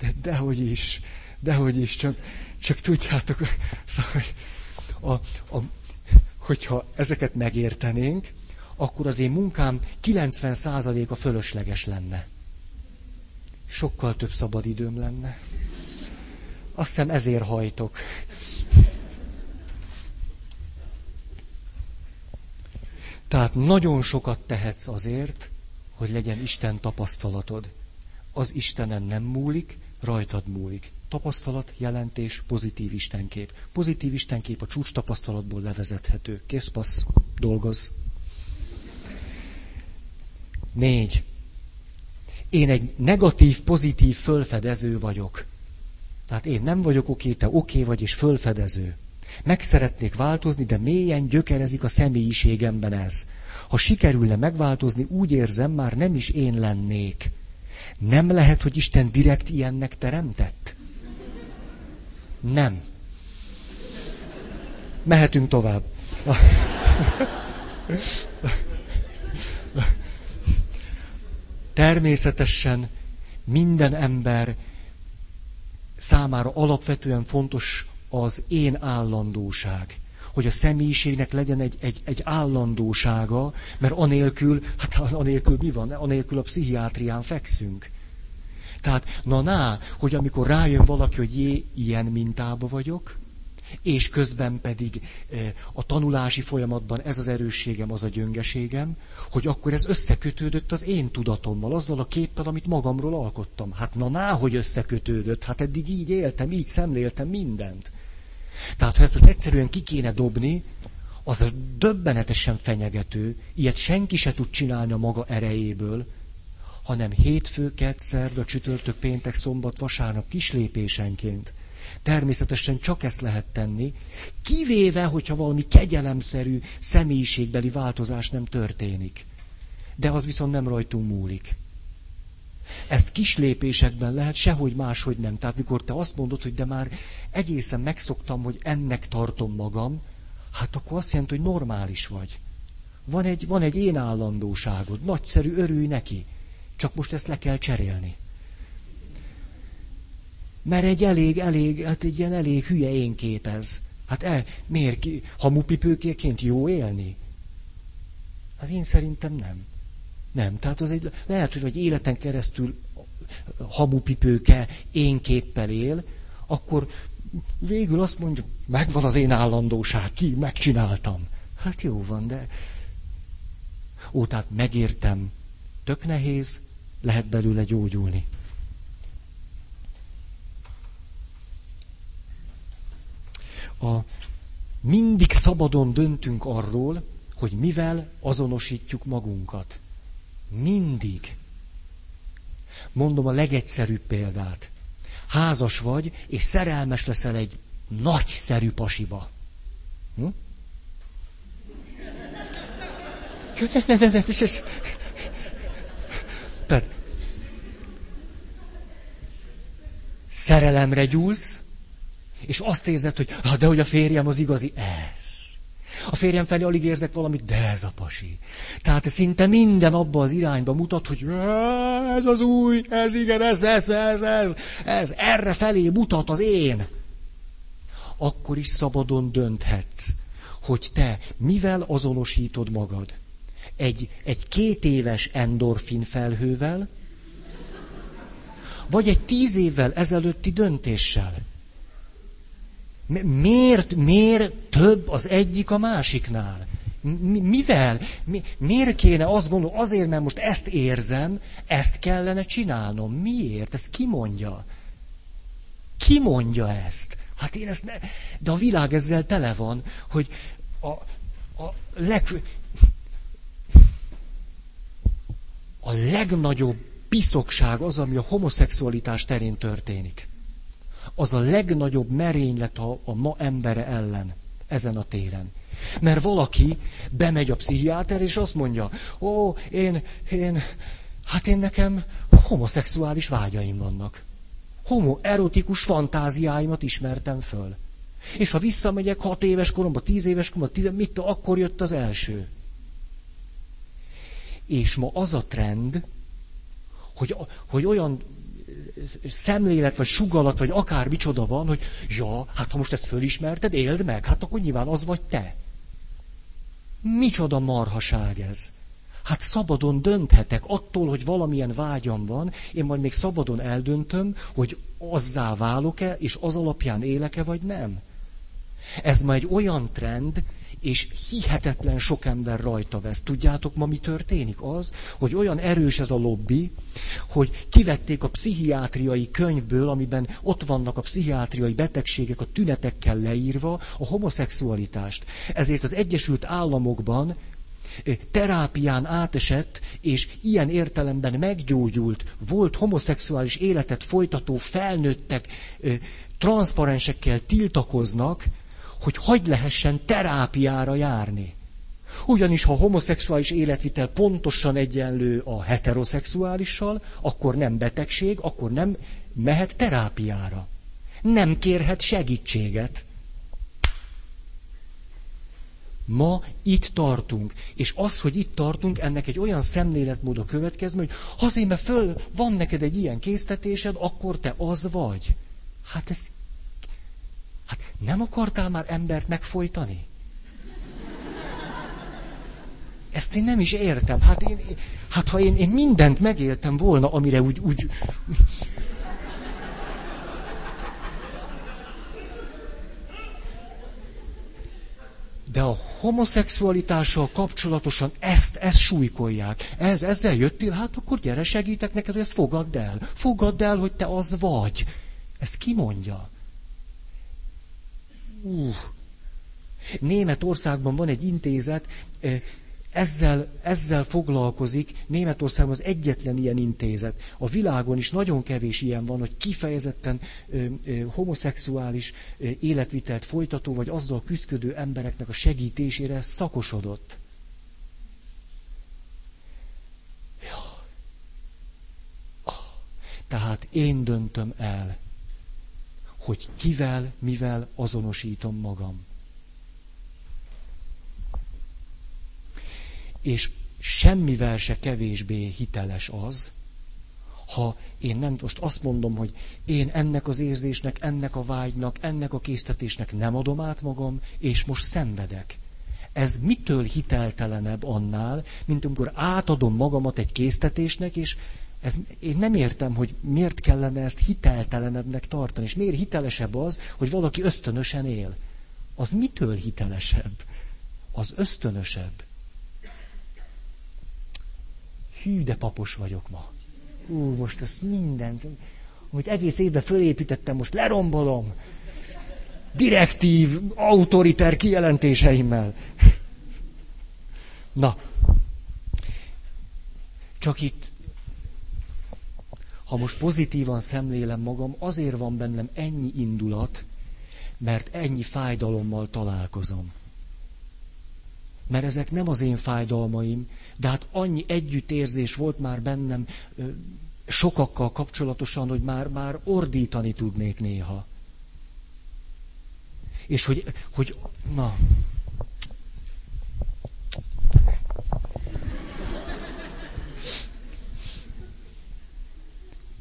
De, dehogy is, dehogy is, csak, csak tudjátok, szóval, a, a, hogyha ezeket megértenénk, akkor az én munkám 90%-a fölösleges lenne. Sokkal több szabad időm lenne. Azt hiszem ezért hajtok. Tehát nagyon sokat tehetsz azért, hogy legyen Isten tapasztalatod. Az Istenen nem múlik, rajtad múlik. Tapasztalat, jelentés, pozitív Istenkép. Pozitív Istenkép a csúcs tapasztalatból levezethető. Készpassz, dolgoz. Négy. Én egy negatív, pozitív fölfedező vagyok. Tehát én nem vagyok oké, te oké vagy, és fölfedező. Meg szeretnék változni, de mélyen gyökerezik a személyiségemben ez. Ha sikerülne megváltozni, úgy érzem, már nem is én lennék. Nem lehet, hogy Isten direkt ilyennek teremtett? Nem. Mehetünk tovább. Természetesen minden ember számára alapvetően fontos az én állandóság hogy a személyiségnek legyen egy, egy, egy állandósága, mert anélkül, hát anélkül mi van? Anélkül a pszichiátrián fekszünk. Tehát, na ná, hogy amikor rájön valaki, hogy jé, ilyen mintába vagyok, és közben pedig eh, a tanulási folyamatban ez az erősségem, az a gyöngeségem, hogy akkor ez összekötődött az én tudatommal, azzal a képpel, amit magamról alkottam. Hát na ná, hogy összekötődött, hát eddig így éltem, így szemléltem mindent. Tehát ha ezt most egyszerűen ki kéne dobni, az döbbenetesen fenyegető, ilyet senki se tud csinálni a maga erejéből, hanem hétfő, a csütörtök, péntek, szombat, vasárnap kislépésenként. Természetesen csak ezt lehet tenni, kivéve, hogyha valami kegyelemszerű személyiségbeli változás nem történik. De az viszont nem rajtunk múlik. Ezt kis lépésekben lehet, sehogy máshogy nem. Tehát mikor te azt mondod, hogy de már egészen megszoktam, hogy ennek tartom magam, hát akkor azt jelenti, hogy normális vagy. Van egy, van egy én állandóságod, nagyszerű, örülj neki. Csak most ezt le kell cserélni. Mert egy elég, elég, hát egy ilyen elég hülye én képez. Hát el, miért ki, hamupipőkéként jó élni? Hát én szerintem nem. Nem, tehát az egy, lehet, hogy vagy életen keresztül hamupipőke én képpel él, akkor végül azt mondja, megvan az én állandóság, ki, megcsináltam. Hát jó van, de... Ó, tehát megértem, tök nehéz, lehet belőle gyógyulni. A, mindig szabadon döntünk arról, hogy mivel azonosítjuk magunkat. Mindig. Mondom a legegyszerűbb példát. Házas vagy, és szerelmes leszel egy nagyszerű pasiba. Hm? Tehát szerelemre gyúlsz, És azt érzed, hogy hát de hogy a férjem az igazi, ez. A férjem felé alig érzek valamit, de ez a pasi. Tehát szinte minden abba az irányba mutat, hogy ez az új, ez igen, ez, ez, ez, ez, ez, erre felé mutat az én. Akkor is szabadon dönthetsz, hogy te mivel azonosítod magad. Egy, egy két éves endorfin felhővel, vagy egy tíz évvel ezelőtti döntéssel. Miért, miért több az egyik a másiknál? Mivel? Mi, miért kéne azt gondolni, azért, mert most ezt érzem, ezt kellene csinálnom. Miért? Ezt ki mondja? Ki mondja ezt? Hát én ezt ne... De a világ ezzel tele van, hogy a, a leg... A legnagyobb piszokság az, ami a homoszexualitás terén történik. Az a legnagyobb merénylet a, a ma embere ellen ezen a téren. Mert valaki bemegy a pszichiáter, és azt mondja, ó, én, én, hát én nekem homoszexuális vágyaim vannak. Homo erotikus fantáziáimat ismertem föl. És ha visszamegyek hat éves koromban, tíz éves koromban, tíz, mit, akkor jött az első. És ma az a trend, hogy, hogy olyan szemlélet, vagy sugalat, vagy akár micsoda van, hogy ja, hát ha most ezt fölismerted, éld meg, hát akkor nyilván az vagy te. Micsoda marhaság ez. Hát szabadon dönthetek attól, hogy valamilyen vágyam van, én majd még szabadon eldöntöm, hogy azzá válok-e, és az alapján élek-e, vagy nem. Ez ma egy olyan trend, és hihetetlen sok ember rajta vesz. Tudjátok ma mi történik? Az, hogy olyan erős ez a lobby, hogy kivették a pszichiátriai könyvből, amiben ott vannak a pszichiátriai betegségek a tünetekkel leírva, a homoszexualitást. Ezért az Egyesült Államokban terápián átesett, és ilyen értelemben meggyógyult, volt homoszexuális életet folytató felnőttek, transzparensekkel tiltakoznak, hogy hagy lehessen terápiára járni. Ugyanis, ha a homoszexuális életvitel pontosan egyenlő a heteroszexuálissal, akkor nem betegség, akkor nem mehet terápiára. Nem kérhet segítséget. Ma itt tartunk, és az, hogy itt tartunk, ennek egy olyan szemléletmód a következő, hogy azért, mert föl van neked egy ilyen késztetésed, akkor te az vagy. Hát ez nem akartál már embert megfojtani? Ezt én nem is értem. Hát, én, hát ha én, én mindent megéltem volna, amire úgy, úgy... De a homoszexualitással kapcsolatosan ezt, ezt súlykolják. Ez, ezzel jöttél, hát akkor gyere, segítek neked, hogy ezt fogadd el. Fogadd el, hogy te az vagy. Ez ki Uh. Németországban van egy intézet, ezzel, ezzel foglalkozik, Németországban az egyetlen ilyen intézet. A világon is nagyon kevés ilyen van, hogy kifejezetten ö, ö, homoszexuális ö, életvitelt folytató, vagy azzal küzdködő embereknek a segítésére szakosodott. Ah. Tehát én döntöm el hogy kivel, mivel azonosítom magam. És semmivel se kevésbé hiteles az, ha én nem most azt mondom, hogy én ennek az érzésnek, ennek a vágynak, ennek a késztetésnek nem adom át magam, és most szenvedek. Ez mitől hiteltelenebb annál, mint amikor átadom magamat egy késztetésnek, és ez, én nem értem, hogy miért kellene ezt hiteltelenebbnek tartani, és miért hitelesebb az, hogy valaki ösztönösen él. Az mitől hitelesebb? Az ösztönösebb. Hű, de papos vagyok ma. Ú, most ezt mindent, amit egész évben fölépítettem, most lerombolom. Direktív, autoriter kijelentéseimmel. Na, csak itt ha most pozitívan szemlélem magam, azért van bennem ennyi indulat, mert ennyi fájdalommal találkozom. Mert ezek nem az én fájdalmaim, de hát annyi együttérzés volt már bennem sokakkal kapcsolatosan, hogy már, már ordítani tudnék néha. És hogy, hogy na,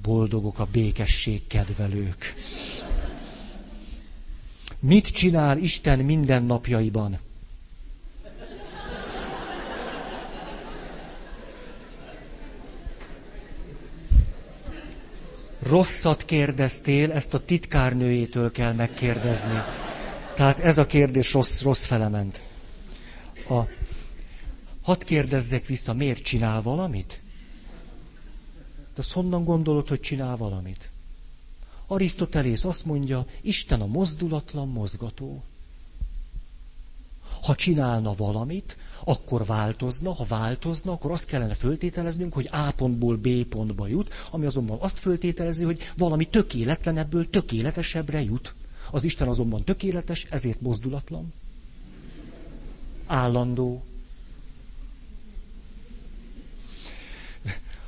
boldogok a békesség kedvelők. Mit csinál Isten minden napjaiban? Rosszat kérdeztél, ezt a titkárnőjétől kell megkérdezni. Tehát ez a kérdés rossz, rossz felement. A, hadd kérdezzek vissza, miért csinál valamit? De azt honnan gondolod, hogy csinál valamit? Arisztotelész azt mondja, Isten a mozdulatlan mozgató. Ha csinálna valamit, akkor változna, ha változna, akkor azt kellene föltételeznünk, hogy A pontból B pontba jut, ami azonban azt föltételezi, hogy valami tökéletlenebből tökéletesebbre jut. Az Isten azonban tökéletes, ezért mozdulatlan. Állandó.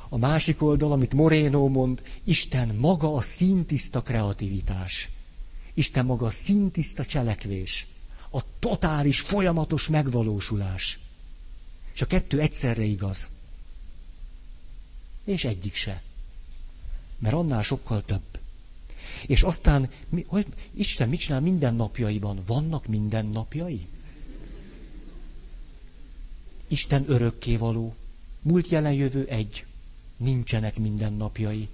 A másik oldal, amit Moreno mond, Isten maga a szintiszta kreativitás. Isten maga a szintiszta cselekvés. A totális, folyamatos megvalósulás. És a kettő egyszerre igaz. És egyik se. Mert annál sokkal több. És aztán, mi, hogy Isten mit csinál minden napjaiban? Vannak minden napjai? Isten örökkévaló. Múlt, jelen, jövő egy. Nincsenek minden napjai.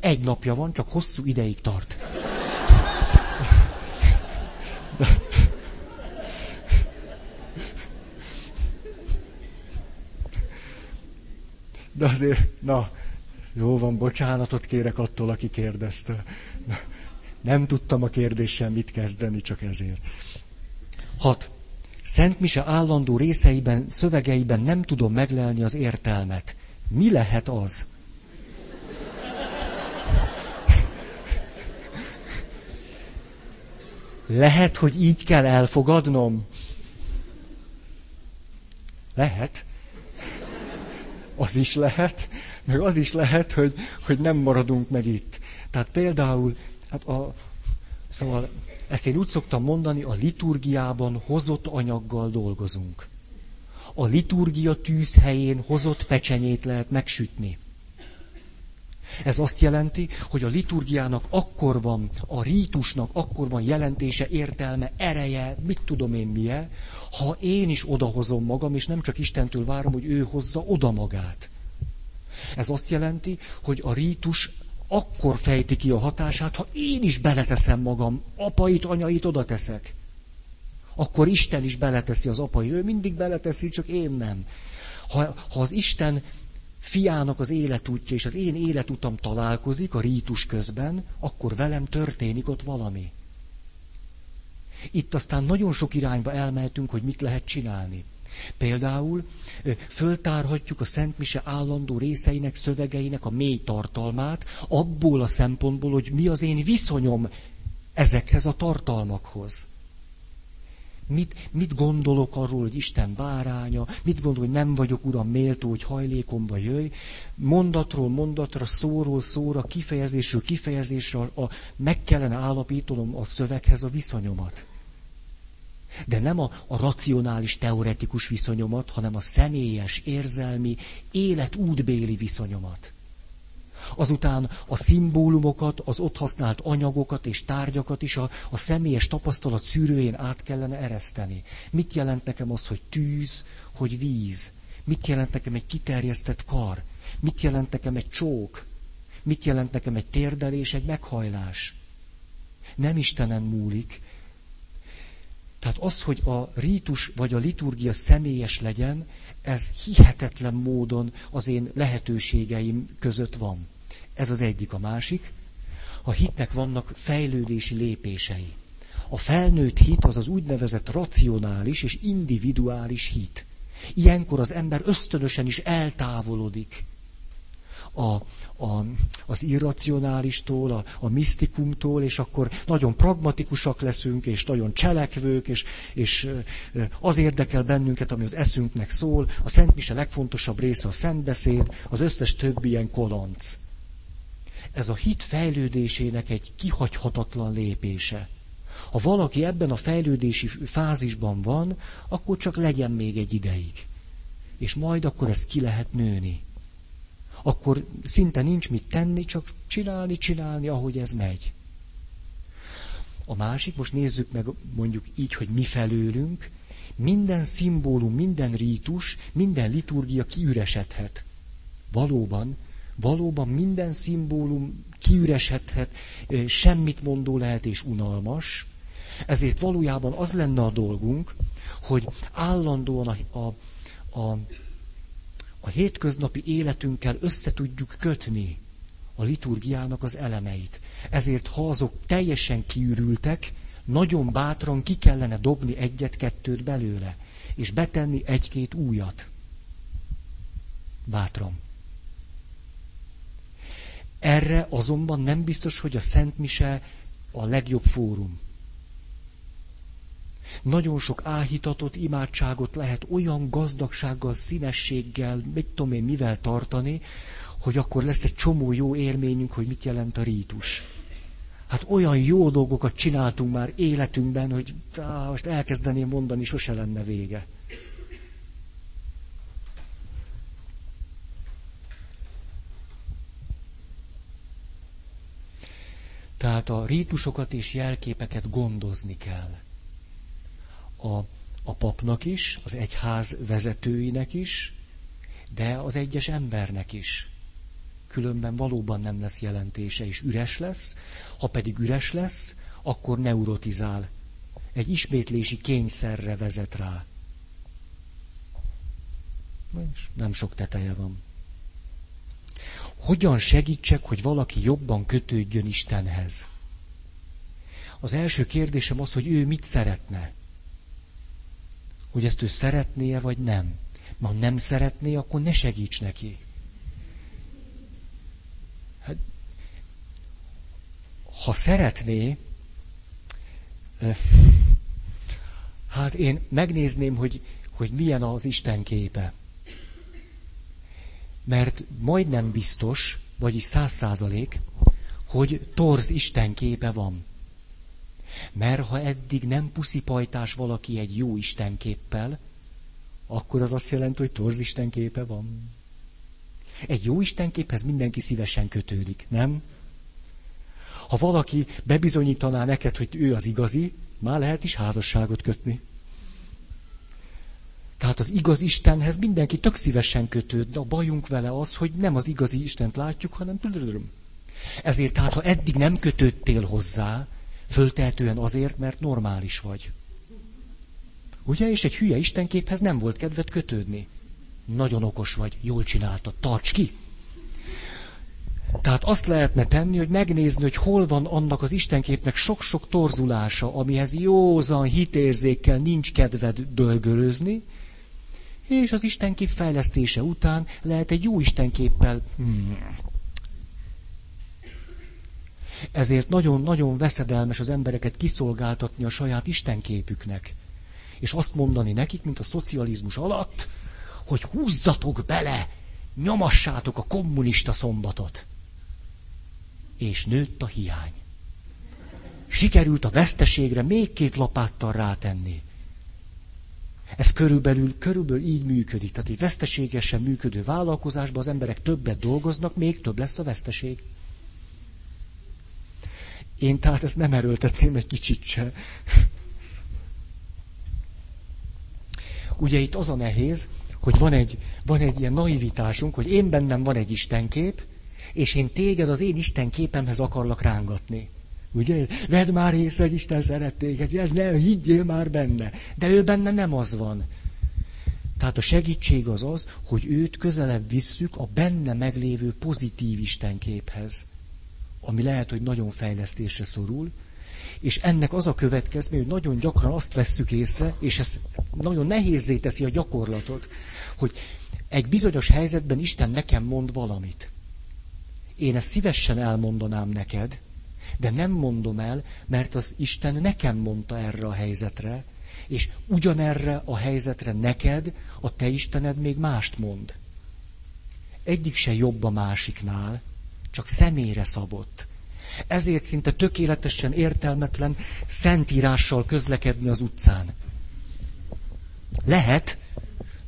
Egy napja van, csak hosszú ideig tart. De azért, na, jó van, bocsánatot kérek attól, aki kérdezte. Nem tudtam a kérdéssel mit kezdeni, csak ezért. Hat. Szent Mise állandó részeiben, szövegeiben nem tudom meglelni az értelmet. Mi lehet az? Lehet, hogy így kell elfogadnom? Lehet. Az is lehet, meg az is lehet, hogy, hogy nem maradunk meg itt. Tehát például, hát a, szóval ezt én úgy szoktam mondani, a liturgiában hozott anyaggal dolgozunk a liturgia tűzhelyén hozott pecsenyét lehet megsütni. Ez azt jelenti, hogy a liturgiának akkor van, a rítusnak akkor van jelentése, értelme, ereje, mit tudom én milyen, ha én is odahozom magam, és nem csak Istentől várom, hogy ő hozza oda magát. Ez azt jelenti, hogy a rítus akkor fejti ki a hatását, ha én is beleteszem magam, apait, anyait oda teszek akkor Isten is beleteszi az apai. Ő mindig beleteszi, csak én nem. Ha, ha az Isten fiának az életútja és az én életutam találkozik a rítus közben, akkor velem történik ott valami. Itt aztán nagyon sok irányba elmehetünk, hogy mit lehet csinálni. Például föltárhatjuk a Szent Mise állandó részeinek, szövegeinek a mély tartalmát, abból a szempontból, hogy mi az én viszonyom ezekhez a tartalmakhoz. Mit, mit gondolok arról, hogy Isten báránya, mit gondol, hogy nem vagyok, Uram, méltó, hogy hajlékomba jöjj. Mondatról mondatra, szóról szóra, kifejezésről kifejezésre a, meg kellene állapítanom a szöveghez a viszonyomat. De nem a, a racionális, teoretikus viszonyomat, hanem a személyes, érzelmi, életútbéli viszonyomat. Azután a szimbólumokat, az ott használt anyagokat és tárgyakat is a, a személyes tapasztalat szűrőjén át kellene ereszteni. Mit jelent nekem az, hogy tűz, hogy víz? Mit jelent nekem egy kiterjesztett kar? Mit jelent nekem egy csók? Mit jelent nekem egy térdelés, egy meghajlás? Nem Istenen múlik. Tehát az, hogy a rítus vagy a liturgia személyes legyen, ez hihetetlen módon az én lehetőségeim között van. Ez az egyik. A másik, a hitnek vannak fejlődési lépései. A felnőtt hit az az úgynevezett racionális és individuális hit. Ilyenkor az ember ösztönösen is eltávolodik a, a, az irracionálistól, a, a misztikumtól, és akkor nagyon pragmatikusak leszünk, és nagyon cselekvők, és, és az érdekel bennünket, ami az eszünknek szól. A Szent Mise legfontosabb része a szentbeszéd, az összes többi ilyen kolonc. Ez a hit fejlődésének egy kihagyhatatlan lépése. Ha valaki ebben a fejlődési fázisban van, akkor csak legyen még egy ideig. És majd akkor ezt ki lehet nőni. Akkor szinte nincs mit tenni, csak csinálni, csinálni, ahogy ez megy. A másik, most nézzük meg mondjuk így, hogy mi felőlünk, minden szimbólum, minden rítus, minden liturgia kiüresedhet. Valóban, valóban minden szimbólum kiüresedhet, semmit mondó lehet és unalmas, ezért valójában az lenne a dolgunk, hogy állandóan a, a, a, a hétköznapi életünkkel össze tudjuk kötni a liturgiának az elemeit. Ezért, ha azok teljesen kiürültek, nagyon bátran ki kellene dobni egyet-kettőt belőle, és betenni egy-két újat. Bátran. Erre azonban nem biztos, hogy a Szent Mise a legjobb fórum. Nagyon sok áhítatot, imádságot lehet olyan gazdagsággal, színességgel, mit tudom én, mivel tartani, hogy akkor lesz egy csomó jó élményünk, hogy mit jelent a rítus. Hát olyan jó dolgokat csináltunk már életünkben, hogy á, most elkezdeném mondani, sose lenne vége. Tehát a rítusokat és jelképeket gondozni kell. A, a papnak is, az egyház vezetőinek is, de az egyes embernek is különben valóban nem lesz jelentése, és üres lesz. Ha pedig üres lesz, akkor neurotizál. Egy ismétlési kényszerre vezet rá. Nem sok teteje van. Hogyan segítsek, hogy valaki jobban kötődjön Istenhez? Az első kérdésem az, hogy ő mit szeretne. Hogy ezt ő szeretné-e, vagy nem. Ma nem szeretné, akkor ne segíts neki. ha szeretné, hát én megnézném, hogy, hogy milyen az Isten képe. Mert majdnem biztos, vagyis száz százalék, hogy torz Isten képe van. Mert ha eddig nem puszipajtás valaki egy jó Isten képpel, akkor az azt jelenti, hogy torz Isten képe van. Egy jó Isten képhez mindenki szívesen kötődik, nem? Ha valaki bebizonyítaná neked, hogy ő az igazi, már lehet is házasságot kötni. Tehát az igaz Istenhez mindenki tök szívesen kötőd, de a bajunk vele az, hogy nem az igazi Istent látjuk, hanem ezért tehát, ha eddig nem kötődtél hozzá, föltehetően azért, mert normális vagy. Ugye? És egy hülye istenképhez nem volt kedved kötődni. Nagyon okos vagy, jól csináltad, tarts ki! Tehát azt lehetne tenni, hogy megnézni, hogy hol van annak az Istenképnek sok-sok torzulása, amihez józan hitérzékkel nincs kedved dölgölözni, és az Istenkép fejlesztése után lehet egy jó Istenképpel. Hmm. Ezért nagyon-nagyon veszedelmes az embereket kiszolgáltatni a saját Istenképüknek. És azt mondani nekik, mint a szocializmus alatt, hogy húzzatok bele, nyomassátok a kommunista szombatot és nőtt a hiány. Sikerült a veszteségre még két lapáttal rátenni. Ez körülbelül, körülbelül így működik. Tehát egy veszteségesen működő vállalkozásban az emberek többet dolgoznak, még több lesz a veszteség. Én tehát ezt nem erőltetném egy kicsit se. Ugye itt az a nehéz, hogy van egy, van egy ilyen naivitásunk, hogy én bennem van egy istenkép, és én téged az én Isten képemhez akarlak rángatni. Ugye? Vedd már észre, hogy Isten szeret téged, ne, higgyél már benne. De ő benne nem az van. Tehát a segítség az az, hogy őt közelebb visszük a benne meglévő pozitív Istenképhez, ami lehet, hogy nagyon fejlesztésre szorul, és ennek az a következmény, hogy nagyon gyakran azt vesszük észre, és ez nagyon nehézé teszi a gyakorlatot, hogy egy bizonyos helyzetben Isten nekem mond valamit. Én ezt szívesen elmondanám neked, de nem mondom el, mert az Isten nekem mondta erre a helyzetre, és ugyanerre a helyzetre neked, a te Istened még mást mond. Egyik se jobb a másiknál, csak személyre szabott. Ezért szinte tökéletesen értelmetlen szentírással közlekedni az utcán. Lehet,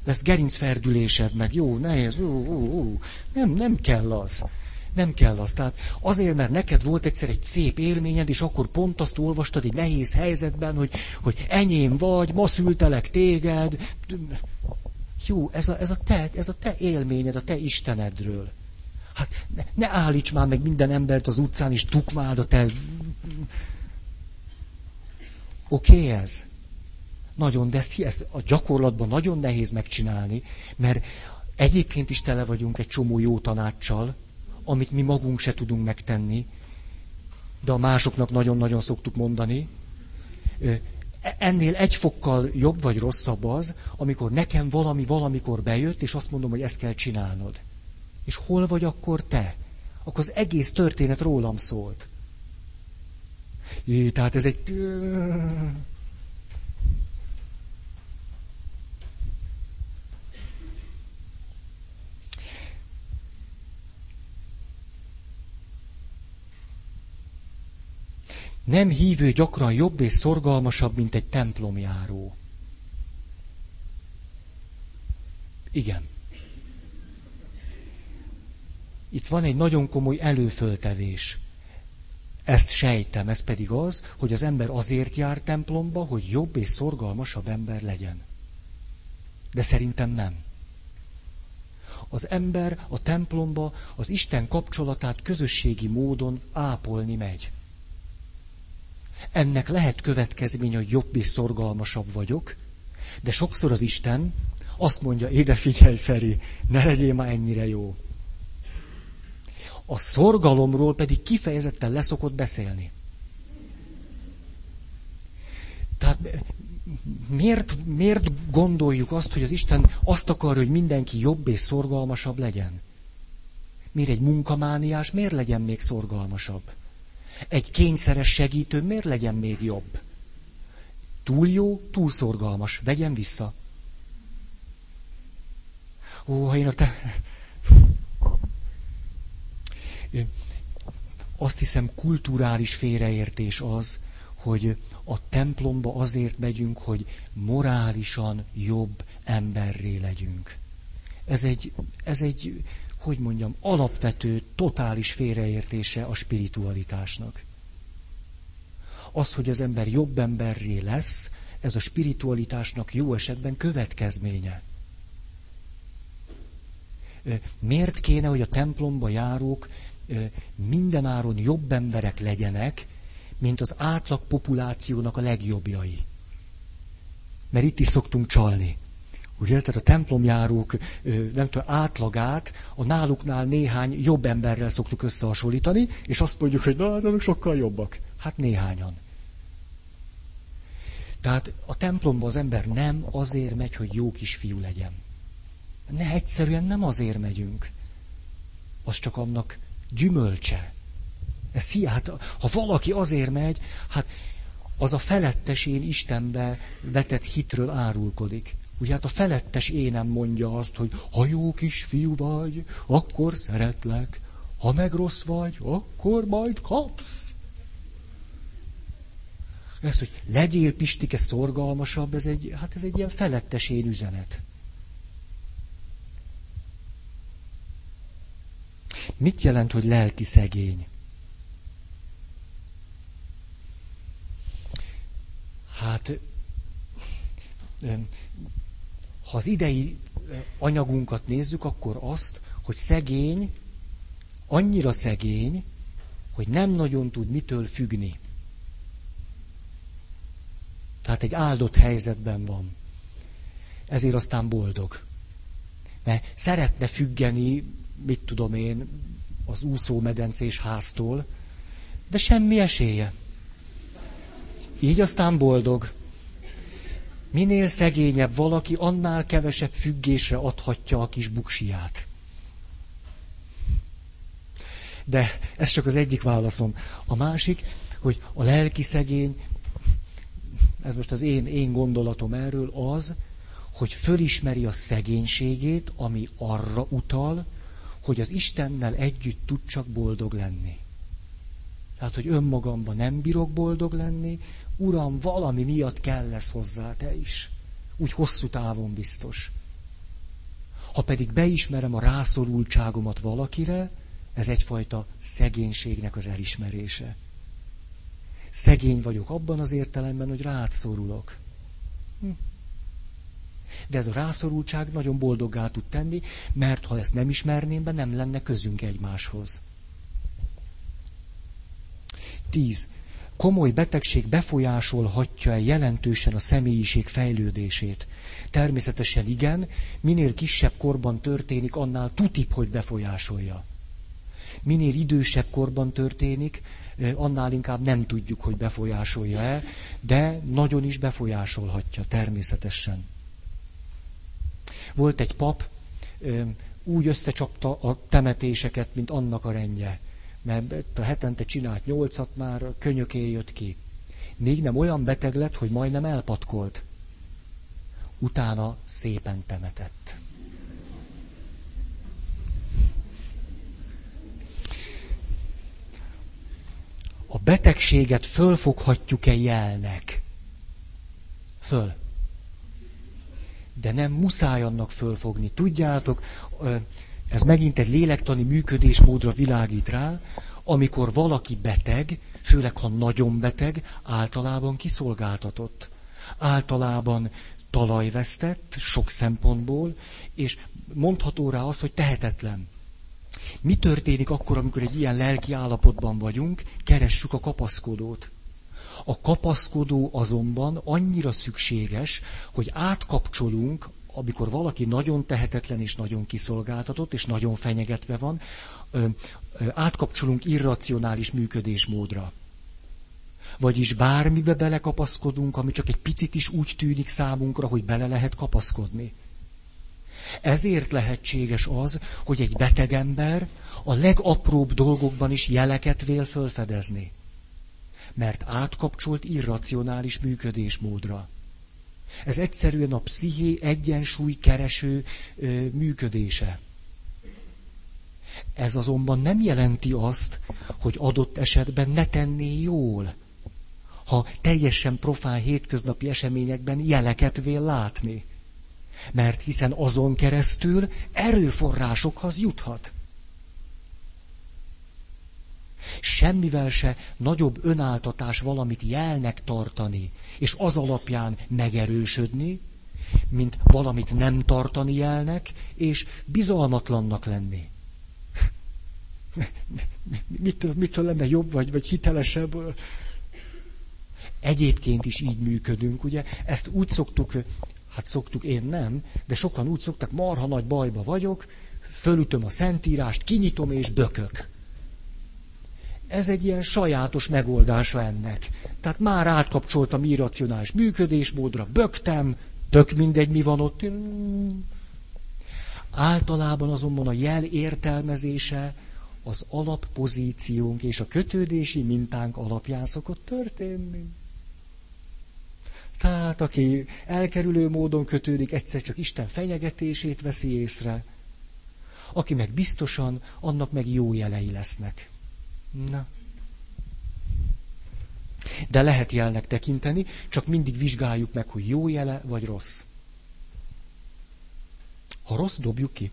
lesz gerincferdülésed, meg jó, nehéz, ú, ú, ú. Nem, nem kell az. Nem kell az. Tehát azért, mert neked volt egyszer egy szép élményed, és akkor pont azt olvastad egy nehéz helyzetben, hogy, hogy enyém vagy, ma szültelek téged. Jó, ez a, ez, a te, ez a te élményed, a te Istenedről. Hát ne, ne állíts már meg minden embert az utcán, és tukmáld a te... Oké okay, ez? Nagyon, de ezt, ezt a gyakorlatban nagyon nehéz megcsinálni, mert egyébként is tele vagyunk egy csomó jó tanácssal, amit mi magunk se tudunk megtenni, de a másoknak nagyon-nagyon szoktuk mondani. Ennél egy fokkal jobb vagy rosszabb az, amikor nekem valami valamikor bejött, és azt mondom, hogy ezt kell csinálnod. És hol vagy akkor te? Akkor az egész történet rólam szólt. Jé, tehát ez egy... Nem hívő gyakran jobb és szorgalmasabb, mint egy templomjáró. Igen. Itt van egy nagyon komoly előföltevés. Ezt sejtem, ez pedig az, hogy az ember azért jár templomba, hogy jobb és szorgalmasabb ember legyen. De szerintem nem. Az ember a templomba az Isten kapcsolatát közösségi módon ápolni megy. Ennek lehet következménye, hogy jobb és szorgalmasabb vagyok, de sokszor az Isten azt mondja, éde figyelj Feri, ne legyél már ennyire jó. A szorgalomról pedig kifejezetten leszokott beszélni. Tehát miért, miért gondoljuk azt, hogy az Isten azt akarja, hogy mindenki jobb és szorgalmasabb legyen? Miért egy munkamániás, miért legyen még szorgalmasabb? Egy kényszeres segítő miért legyen még jobb? Túl jó, túl szorgalmas. Vegyen vissza. Ó, ha én a te... Azt hiszem, kulturális félreértés az, hogy a templomba azért megyünk, hogy morálisan jobb emberré legyünk. Ez egy, ez egy hogy mondjam, alapvető, totális félreértése a spiritualitásnak. Az, hogy az ember jobb emberré lesz, ez a spiritualitásnak jó esetben következménye. Miért kéne, hogy a templomba járók mindenáron jobb emberek legyenek, mint az átlag populációnak a legjobbjai? Mert itt is szoktunk csalni. Ugye, tehát a templomjárók, nem tudom, átlagát a náluknál néhány jobb emberrel szoktuk összehasonlítani, és azt mondjuk, hogy na, azok sokkal jobbak. Hát néhányan. Tehát a templomba az ember nem azért megy, hogy jó kisfiú legyen. Ne, egyszerűen nem azért megyünk. Az csak annak gyümölcse. Ez hiát, ha valaki azért megy, hát az a felettes én Istenbe vetett hitről árulkodik. Ugye hát a felettes énem mondja azt, hogy ha jó kisfiú vagy, akkor szeretlek, ha meg rossz vagy, akkor majd kapsz. Ez, hogy legyél Pistike szorgalmasabb, ez egy, hát ez egy ilyen felettes én üzenet. Mit jelent, hogy lelki szegény? Hát ha az idei anyagunkat nézzük, akkor azt, hogy szegény, annyira szegény, hogy nem nagyon tud mitől függni. Tehát egy áldott helyzetben van. Ezért aztán boldog. Mert szeretne függeni, mit tudom én, az úszómedencés háztól, de semmi esélye. Így aztán boldog. Minél szegényebb valaki, annál kevesebb függésre adhatja a kis buksiát. De ez csak az egyik válaszom. A másik, hogy a lelki szegény, ez most az én, én gondolatom erről, az, hogy fölismeri a szegénységét, ami arra utal, hogy az Istennel együtt tud csak boldog lenni. Tehát, hogy önmagamban nem bírok boldog lenni, Uram, valami miatt kell lesz hozzá te is. Úgy hosszú távon biztos. Ha pedig beismerem a rászorultságomat valakire, ez egyfajta szegénységnek az elismerése. Szegény vagyok abban az értelemben, hogy rád szorulok. Hm. De ez a rászorultság nagyon boldoggá tud tenni, mert ha ezt nem ismerném be, nem lenne közünk egymáshoz. 10. Komoly betegség befolyásolhatja-e jelentősen a személyiség fejlődését? Természetesen igen, minél kisebb korban történik, annál tutip, hogy befolyásolja. Minél idősebb korban történik, annál inkább nem tudjuk, hogy befolyásolja-e, de nagyon is befolyásolhatja, természetesen. Volt egy pap, úgy összecsapta a temetéseket, mint annak a rendje. Mert a hetente csinált nyolcat már, könyöké jött ki. Még nem olyan beteg lett, hogy majdnem elpatkolt. Utána szépen temetett. A betegséget fölfoghatjuk-e jelnek? Föl de nem muszáj annak fölfogni. Tudjátok, ez megint egy lélektani működésmódra világít rá, amikor valaki beteg, főleg ha nagyon beteg, általában kiszolgáltatott. Általában talajvesztett sok szempontból, és mondható rá az, hogy tehetetlen. Mi történik akkor, amikor egy ilyen lelki állapotban vagyunk? Keressük a kapaszkodót. A kapaszkodó azonban annyira szükséges, hogy átkapcsolunk, amikor valaki nagyon tehetetlen és nagyon kiszolgáltatott, és nagyon fenyegetve van, átkapcsolunk irracionális működésmódra. Vagyis bármibe belekapaszkodunk, ami csak egy picit is úgy tűnik számunkra, hogy bele lehet kapaszkodni. Ezért lehetséges az, hogy egy beteg ember a legapróbb dolgokban is jeleket vél fölfedezni mert átkapcsolt irracionális működésmódra. Ez egyszerűen a psziché egyensúly kereső ö, működése. Ez azonban nem jelenti azt, hogy adott esetben ne tenné jól, ha teljesen profán hétköznapi eseményekben jeleket vél látni. Mert hiszen azon keresztül erőforrásokhoz juthat. Semmivel se nagyobb önáltatás valamit jelnek tartani, és az alapján megerősödni, mint valamit nem tartani jelnek, és bizalmatlannak lenni. <laughs> Mitől, mitől lenne jobb vagy, vagy hitelesebb? Egyébként is így működünk, ugye? Ezt úgy szoktuk, hát szoktuk, én nem, de sokan úgy szoktak, marha nagy bajba vagyok, fölütöm a szentírást, kinyitom és bökök ez egy ilyen sajátos megoldása ennek. Tehát már átkapcsoltam irracionális működésmódra, bögtem, tök mindegy, mi van ott. Általában azonban a jel értelmezése az alappozíciónk és a kötődési mintánk alapján szokott történni. Tehát aki elkerülő módon kötődik, egyszer csak Isten fenyegetését veszi észre, aki meg biztosan, annak meg jó jelei lesznek. Na. De lehet jelnek tekinteni, csak mindig vizsgáljuk meg, hogy jó jele vagy rossz. Ha rossz, dobjuk ki.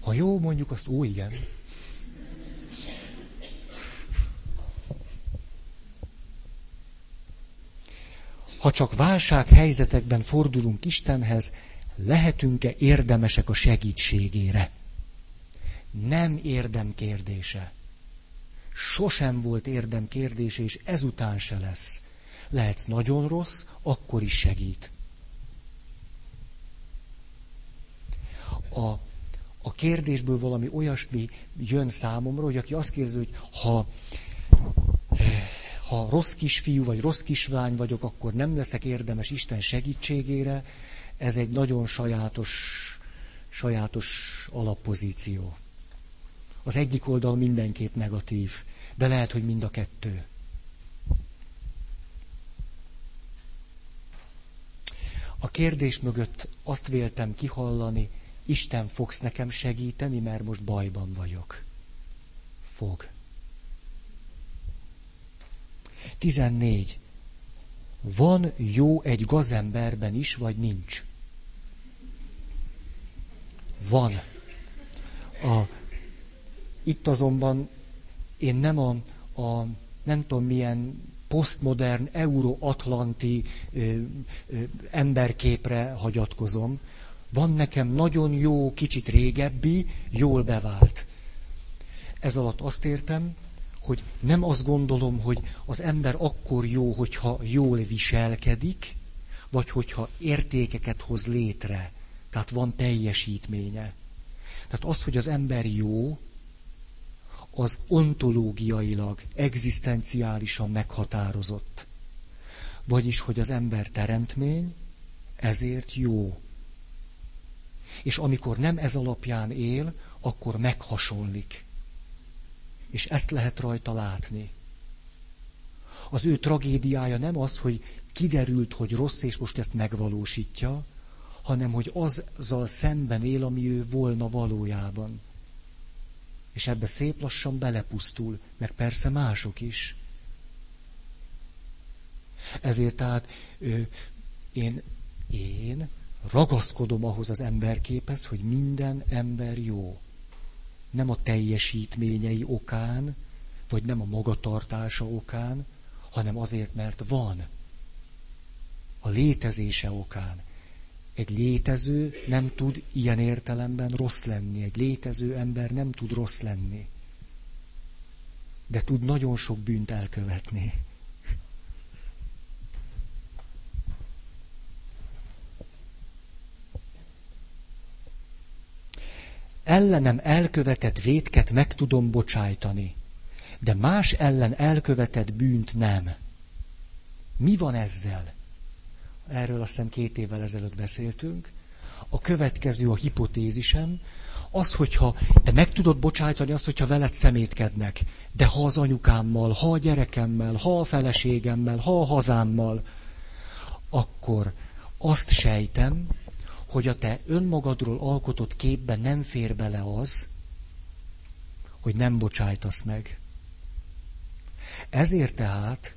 Ha jó, mondjuk azt, ó, igen. Ha csak válsághelyzetekben fordulunk Istenhez, lehetünk-e érdemesek a segítségére? Nem érdem kérdése sosem volt érdem kérdése, és ezután se lesz. Lehetsz nagyon rossz, akkor is segít. A, a kérdésből valami olyasmi jön számomra, hogy aki azt kérdezi, hogy ha, ha rossz kisfiú vagy rossz kislány vagyok, akkor nem leszek érdemes Isten segítségére, ez egy nagyon sajátos, sajátos alappozíció. Az egyik oldal mindenképp negatív, de lehet, hogy mind a kettő. A kérdés mögött azt véltem kihallani, Isten fogsz nekem segíteni, mert most bajban vagyok. Fog. 14. Van jó egy gazemberben is, vagy nincs? Van. A, itt azonban én nem a, a nem tudom milyen posztmodern, euróatlanti emberképre hagyatkozom. Van nekem nagyon jó, kicsit régebbi, jól bevált. Ez alatt azt értem, hogy nem azt gondolom, hogy az ember akkor jó, hogyha jól viselkedik, vagy hogyha értékeket hoz létre. Tehát van teljesítménye. Tehát az, hogy az ember jó, az ontológiailag, egzisztenciálisan meghatározott. Vagyis, hogy az ember teremtmény, ezért jó. És amikor nem ez alapján él, akkor meghasonlik. És ezt lehet rajta látni. Az ő tragédiája nem az, hogy kiderült, hogy rossz, és most ezt megvalósítja, hanem hogy azzal szemben él, ami ő volna valójában. És ebbe szép lassan belepusztul, meg persze mások is. Ezért tehát én, én ragaszkodom ahhoz az emberképhez, hogy minden ember jó. Nem a teljesítményei okán, vagy nem a magatartása okán, hanem azért, mert van. A létezése okán. Egy létező nem tud ilyen értelemben rossz lenni. Egy létező ember nem tud rossz lenni. De tud nagyon sok bűnt elkövetni. Ellenem elkövetett vétket meg tudom bocsájtani, de más ellen elkövetett bűnt nem. Mi van ezzel? Erről azt hiszem két évvel ezelőtt beszéltünk. A következő a hipotézisem, az, hogyha te meg tudod bocsájtani azt, hogyha veled szemétkednek, de ha az anyukámmal, ha a gyerekemmel, ha a feleségemmel, ha a hazámmal, akkor azt sejtem, hogy a te önmagadról alkotott képben nem fér bele az, hogy nem bocsájtasz meg. Ezért tehát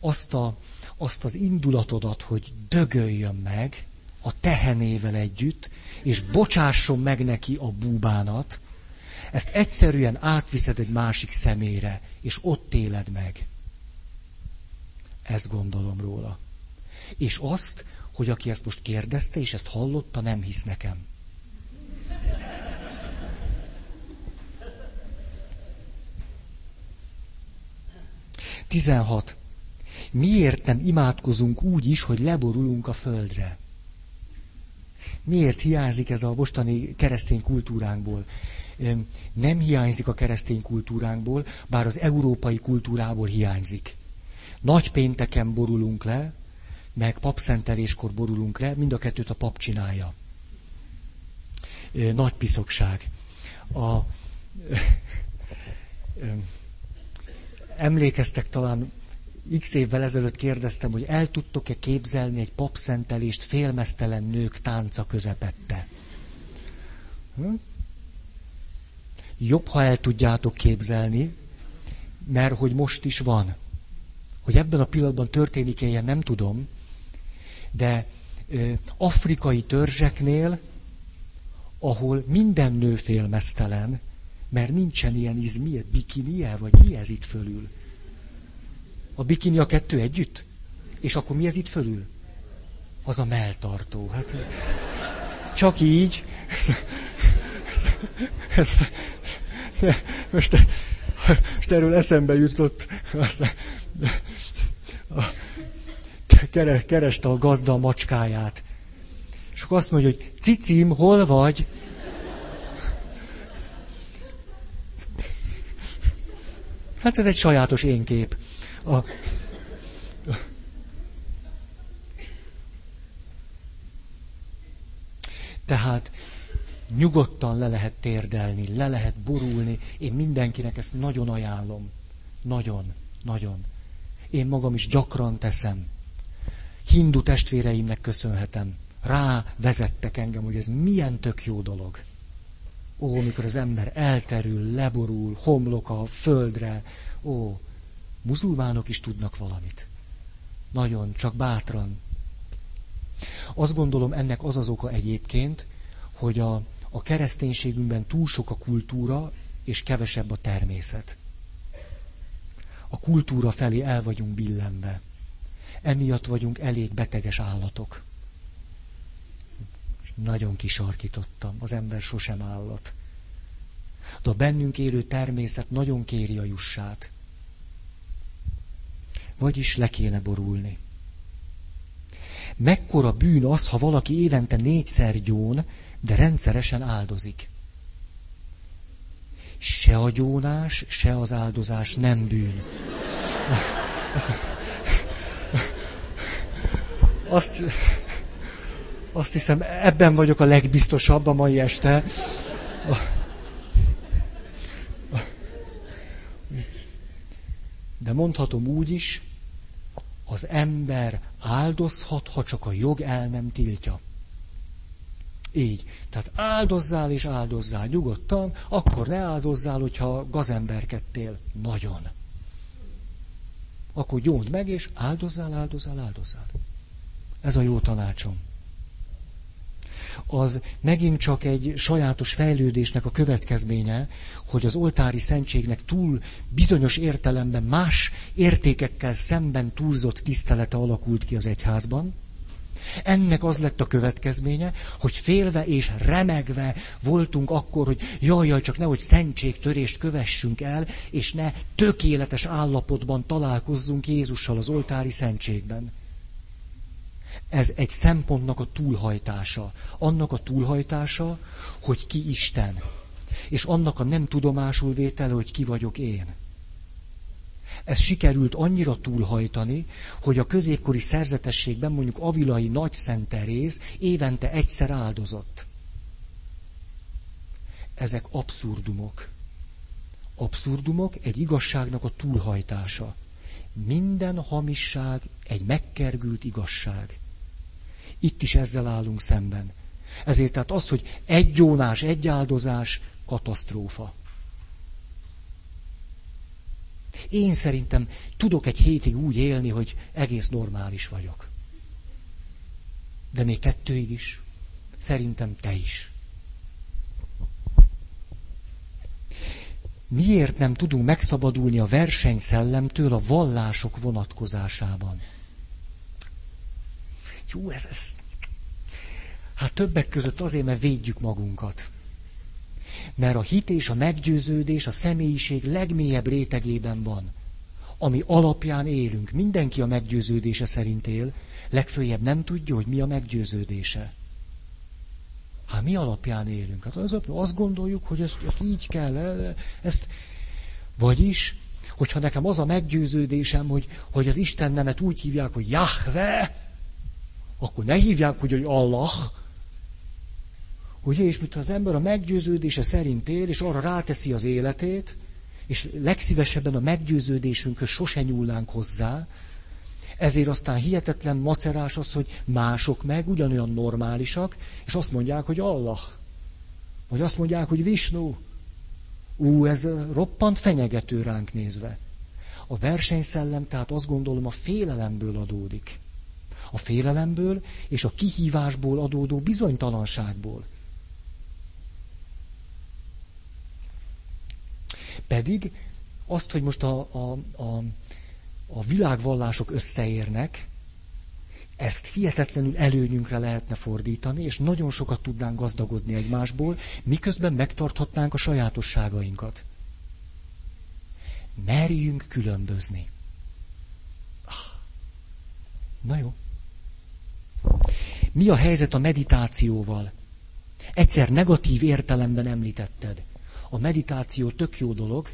azt a azt az indulatodat, hogy dögöljön meg a tehenével együtt, és bocsásson meg neki a búbánat, ezt egyszerűen átviszed egy másik szemére, és ott éled meg. Ezt gondolom róla. És azt, hogy aki ezt most kérdezte, és ezt hallotta, nem hisz nekem. Tizenhat. Miért nem imádkozunk úgy is, hogy leborulunk a földre? Miért hiányzik ez a mostani keresztény kultúránkból? Nem hiányzik a keresztény kultúránkból, bár az európai kultúrából hiányzik. Nagy pénteken borulunk le, meg papszenteléskor borulunk le, mind a kettőt a pap csinálja. Nagy piszokság. A, <laughs> emlékeztek talán x évvel ezelőtt kérdeztem, hogy el tudtok-e képzelni egy papszentelést félmeztelen nők tánca közepette. Hm? Jobb, ha el tudjátok képzelni, mert hogy most is van. Hogy ebben a pillanatban történik-e ilyen, nem tudom, de ö, afrikai törzseknél, ahol minden nő félmeztelen, mert nincsen ilyen iz, mi, bikinie, vagy mi ez itt fölül? A bikini a kettő együtt? És akkor mi ez itt fölül? Az a melltartó. Hát, csak így. Ez, ez, most, most erről eszembe jutott. Azt, a, kereste a gazda a macskáját. És akkor azt mondja, hogy cicim, hol vagy? Hát ez egy sajátos én kép. A... Tehát nyugodtan le lehet térdelni, le lehet borulni. Én mindenkinek ezt nagyon ajánlom. Nagyon, nagyon. Én magam is gyakran teszem. Hindu testvéreimnek köszönhetem. Rá vezettek engem, hogy ez milyen tök jó dolog. Ó, mikor az ember elterül, leborul, homlok a földre, ó, Muzulmánok is tudnak valamit. Nagyon, csak bátran. Azt gondolom, ennek az az oka egyébként, hogy a, a kereszténységünkben túl sok a kultúra, és kevesebb a természet. A kultúra felé el vagyunk billenve. Emiatt vagyunk elég beteges állatok. Nagyon kisarkítottam, az ember sosem állat. De a bennünk élő természet nagyon kéri a jussát. Vagyis le kéne borulni. Mekkora bűn az, ha valaki évente négyszer gyón, de rendszeresen áldozik. Se a gyónás, se az áldozás nem bűn. Azt, azt hiszem, ebben vagyok a legbiztosabb a mai este. De mondhatom úgy is, az ember áldozhat, ha csak a jog el nem tiltja. Így. Tehát áldozzál és áldozzál nyugodtan, akkor ne áldozzál, hogyha gazemberkedtél. Nagyon. Akkor gyónd meg, és áldozzál, áldozzál, áldozzál. Ez a jó tanácsom. Az megint csak egy sajátos fejlődésnek a következménye, hogy az oltári szentségnek túl bizonyos értelemben más értékekkel szemben túlzott tisztelete alakult ki az egyházban, ennek az lett a következménye, hogy félve és remegve voltunk akkor, hogy jaj, jaj, csak nehogy szentségtörést kövessünk el, és ne tökéletes állapotban találkozzunk Jézussal az oltári szentségben. Ez egy szempontnak a túlhajtása. Annak a túlhajtása, hogy ki Isten. És annak a nem tudomásul vétele, hogy ki vagyok én. Ez sikerült annyira túlhajtani, hogy a középkori szerzetességben mondjuk Avilai Nagy Szent évente egyszer áldozott. Ezek abszurdumok. Abszurdumok egy igazságnak a túlhajtása. Minden hamisság egy megkergült igazság. Itt is ezzel állunk szemben. Ezért tehát az, hogy egy gyónás, egy áldozás, katasztrófa. Én szerintem tudok egy hétig úgy élni, hogy egész normális vagyok. De még kettőig is. Szerintem te is. Miért nem tudunk megszabadulni a versenyszellemtől a vallások vonatkozásában? Jó, ez, ez... Hát többek között azért, mert védjük magunkat. Mert a hit és a meggyőződés a személyiség legmélyebb rétegében van, ami alapján élünk. Mindenki a meggyőződése szerint él, legfőjebb nem tudja, hogy mi a meggyőződése. Hát mi alapján élünk? Hát az, azt gondoljuk, hogy ezt, ezt így kell, ezt... Vagyis, hogyha nekem az a meggyőződésem, hogy, hogy az Isten nemet úgy hívják, hogy Jahve, akkor ne hívják, hogy, hogy Allah, Ugye, és mintha az ember a meggyőződése szerint él, és arra ráteszi az életét, és legszívesebben a meggyőződésünkhöz sose nyúlnánk hozzá, ezért aztán hihetetlen macerás az, hogy mások meg ugyanolyan normálisak, és azt mondják, hogy Allah. Vagy azt mondják, hogy Visnu. Ú, ez roppant fenyegető ránk nézve. A versenyszellem tehát azt gondolom a félelemből adódik. A félelemből és a kihívásból adódó bizonytalanságból. Pedig azt, hogy most a, a, a, a világvallások összeérnek, ezt hihetetlenül előnyünkre lehetne fordítani, és nagyon sokat tudnánk gazdagodni egymásból, miközben megtarthatnánk a sajátosságainkat. Merjünk különbözni. Ah. Na jó. Mi a helyzet a meditációval? Egyszer negatív értelemben említetted. A meditáció tök jó dolog,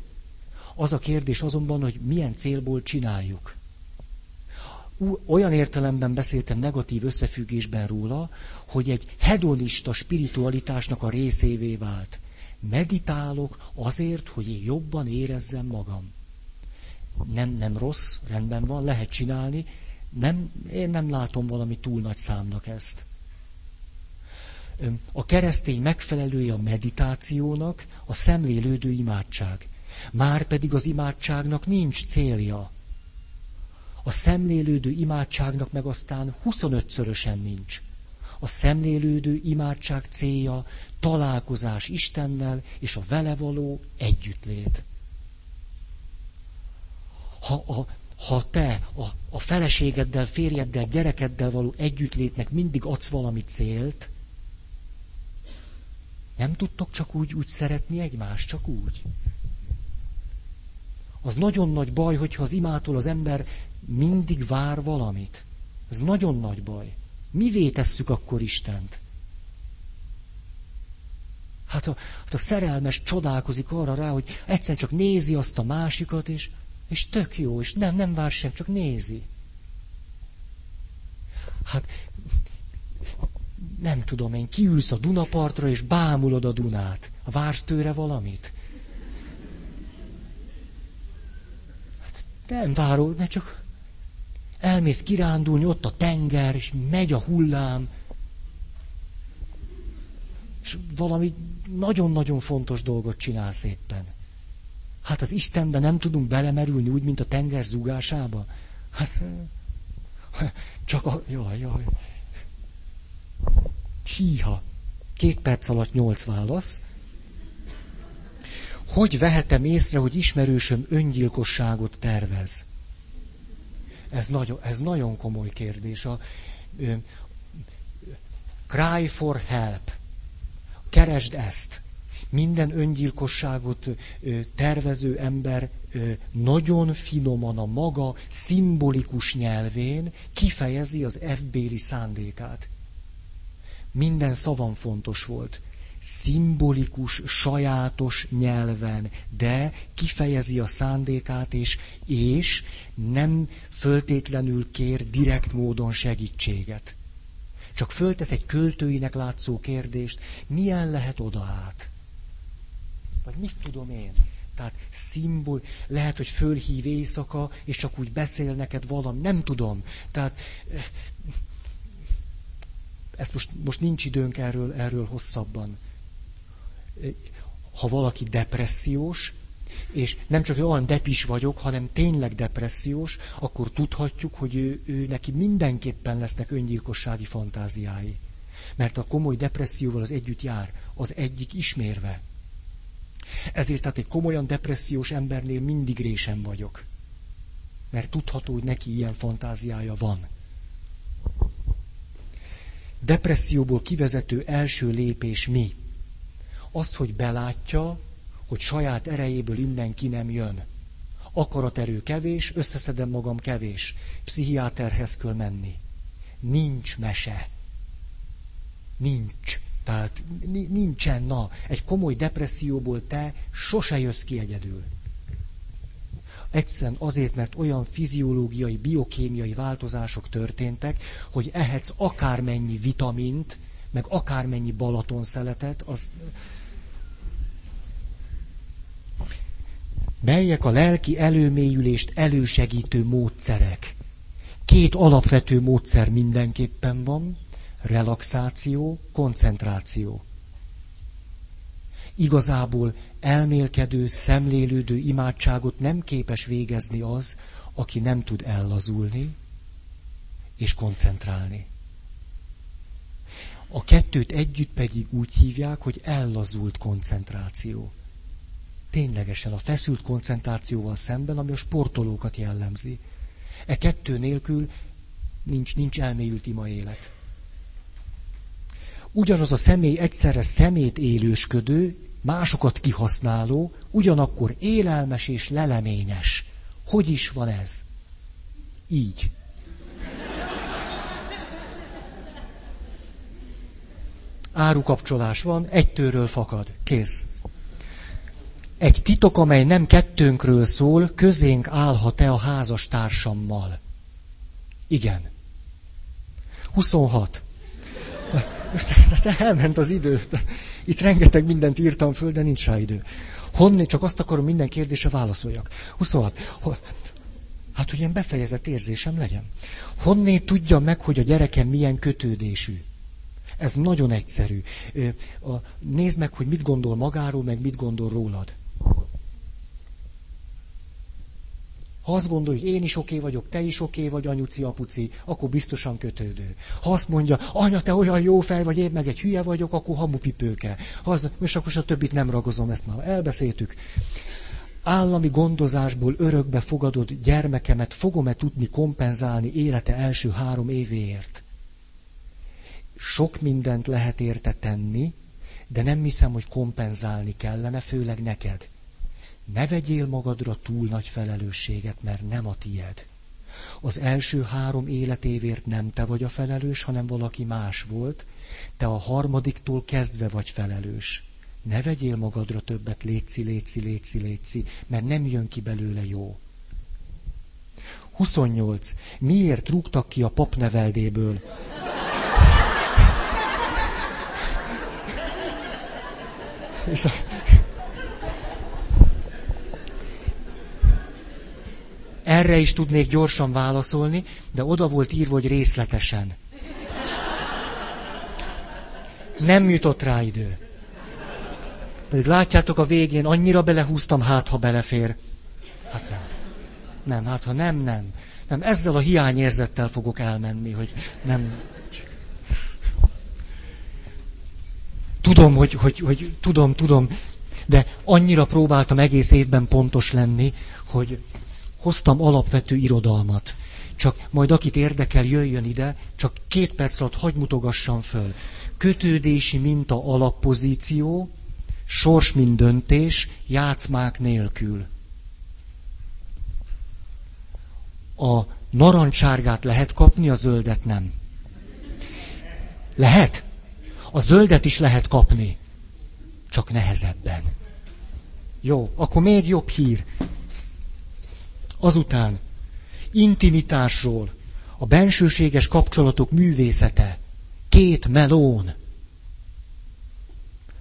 az a kérdés azonban, hogy milyen célból csináljuk. Olyan értelemben beszéltem negatív összefüggésben róla, hogy egy hedonista spiritualitásnak a részévé vált. Meditálok azért, hogy én jobban érezzem magam. Nem, nem rossz, rendben van, lehet csinálni. Nem, én nem látom valami túl nagy számnak ezt a keresztény megfelelője a meditációnak a szemlélődő imádság. Már pedig az imádságnak nincs célja. A szemlélődő imádságnak meg aztán 25-szörösen nincs. A szemlélődő imádság célja találkozás Istennel és a vele való együttlét. Ha, a, ha te a, a feleségeddel, férjeddel, gyerekeddel való együttlétnek mindig adsz valami célt, nem tudtok csak úgy, úgy szeretni egymást, csak úgy. Az nagyon nagy baj, hogyha az imától az ember mindig vár valamit. Ez nagyon nagy baj. Mivé tesszük akkor Istent? Hát a, hát a szerelmes csodálkozik arra rá, hogy egyszerűen csak nézi azt a másikat, és, és tök jó, és nem, nem vár sem, csak nézi. Hát nem tudom én, kiülsz a Dunapartra, és bámulod a Dunát. Vársz tőle valamit? Hát nem várod, ne csak elmész kirándulni, ott a tenger, és megy a hullám, és valami nagyon-nagyon fontos dolgot csinálsz éppen. Hát az Istenben nem tudunk belemerülni úgy, mint a tenger zúgásába. Hát, csak a... Jaj, jaj. Híha. Két perc alatt nyolc válasz. Hogy vehetem észre, hogy ismerősöm öngyilkosságot tervez? Ez nagyon, ez nagyon komoly kérdés. A, ö, cry for help. Keresd ezt. Minden öngyilkosságot tervező ember nagyon finoman a maga szimbolikus nyelvén kifejezi az ebbéli szándékát. Minden szavam fontos volt. Szimbolikus, sajátos nyelven, de kifejezi a szándékát, és, és nem föltétlenül kér direkt módon segítséget. Csak föltesz egy költőinek látszó kérdést, milyen lehet oda át? Vagy mit tudom én? Tehát szimbol, lehet, hogy fölhív éjszaka, és csak úgy beszél neked valami, nem tudom. Tehát ezt most, most nincs időnk erről, erről hosszabban. Ha valaki depressziós, és nem csak olyan depis vagyok, hanem tényleg depressziós, akkor tudhatjuk, hogy ő, ő neki mindenképpen lesznek öngyilkossági fantáziái. Mert a komoly depresszióval az együtt jár, az egyik ismérve. Ezért tehát egy komolyan depressziós embernél mindig résem vagyok. Mert tudható, hogy neki ilyen fantáziája van depresszióból kivezető első lépés mi? Azt, hogy belátja, hogy saját erejéből innen ki nem jön. Akaraterő kevés, összeszedem magam kevés. Pszichiáterhez kell menni. Nincs mese. Nincs. Tehát nincsen, na, egy komoly depresszióból te sose jössz ki egyedül. Egyszerűen azért, mert olyan fiziológiai, biokémiai változások történtek, hogy ehetsz akármennyi vitamint, meg akármennyi Balatonszeletet, az... Melyek a lelki előmélyülést elősegítő módszerek? Két alapvető módszer mindenképpen van, relaxáció, koncentráció. Igazából elmélkedő, szemlélődő imádságot nem képes végezni az, aki nem tud ellazulni és koncentrálni. A kettőt együtt pedig úgy hívják, hogy ellazult koncentráció. Ténylegesen a feszült koncentrációval szemben, ami a sportolókat jellemzi. E kettő nélkül nincs, nincs elmélyült ima élet. Ugyanaz a személy egyszerre szemét élősködő másokat kihasználó, ugyanakkor élelmes és leleményes. Hogy is van ez? Így. Árukapcsolás van, egytőről fakad. Kész. Egy titok, amely nem kettőnkről szól, közénk állhat-e a házas társammal? Igen. 26. Most elment az idő. Itt rengeteg mindent írtam föl, de nincs rá idő. Honnét, csak azt akarom minden kérdésre válaszoljak. 26. Hát, hogy ilyen befejezett érzésem legyen. Honnét tudja meg, hogy a gyerekem milyen kötődésű? Ez nagyon egyszerű. Nézd meg, hogy mit gondol magáról, meg mit gondol rólad. Ha azt gondolja, én is oké vagyok, te is oké vagy, anyuci, apuci, akkor biztosan kötődő. Ha azt mondja, anya, te olyan jó fej vagy, én meg egy hülye vagyok, akkor hamupipőke. Ha az, most akkor a többit nem ragozom, ezt már elbeszéltük. Állami gondozásból örökbe fogadott gyermekemet fogom-e tudni kompenzálni élete első három évéért? Sok mindent lehet érte tenni, de nem hiszem, hogy kompenzálni kellene, főleg neked. Ne vegyél magadra túl nagy felelősséget, mert nem a tied. Az első három életévért nem te vagy a felelős, hanem valaki más volt, te a harmadiktól kezdve vagy felelős. Ne vegyél magadra többet, létszi, létszi, létszi, létszi, mert nem jön ki belőle jó. 28. Miért rúgtak ki a papneveldéből? És a... Erre is tudnék gyorsan válaszolni, de oda volt írva, hogy részletesen. Nem jutott rá idő. Pedig látjátok a végén, annyira belehúztam, hát ha belefér. Hát nem. Nem, hát ha nem, nem. Nem, ezzel a hiányérzettel fogok elmenni, hogy nem. Tudom, hogy, hogy, hogy tudom, tudom, de annyira próbáltam egész évben pontos lenni, hogy hoztam alapvető irodalmat. Csak majd akit érdekel, jöjjön ide, csak két perc alatt hagy mutogassam föl. Kötődési minta alappozíció, sors mint döntés, játszmák nélkül. A narancsárgát lehet kapni, a zöldet nem. Lehet? A zöldet is lehet kapni, csak nehezebben. Jó, akkor még jobb hír. Azután intimitásról, a bensőséges kapcsolatok művészete, két melón.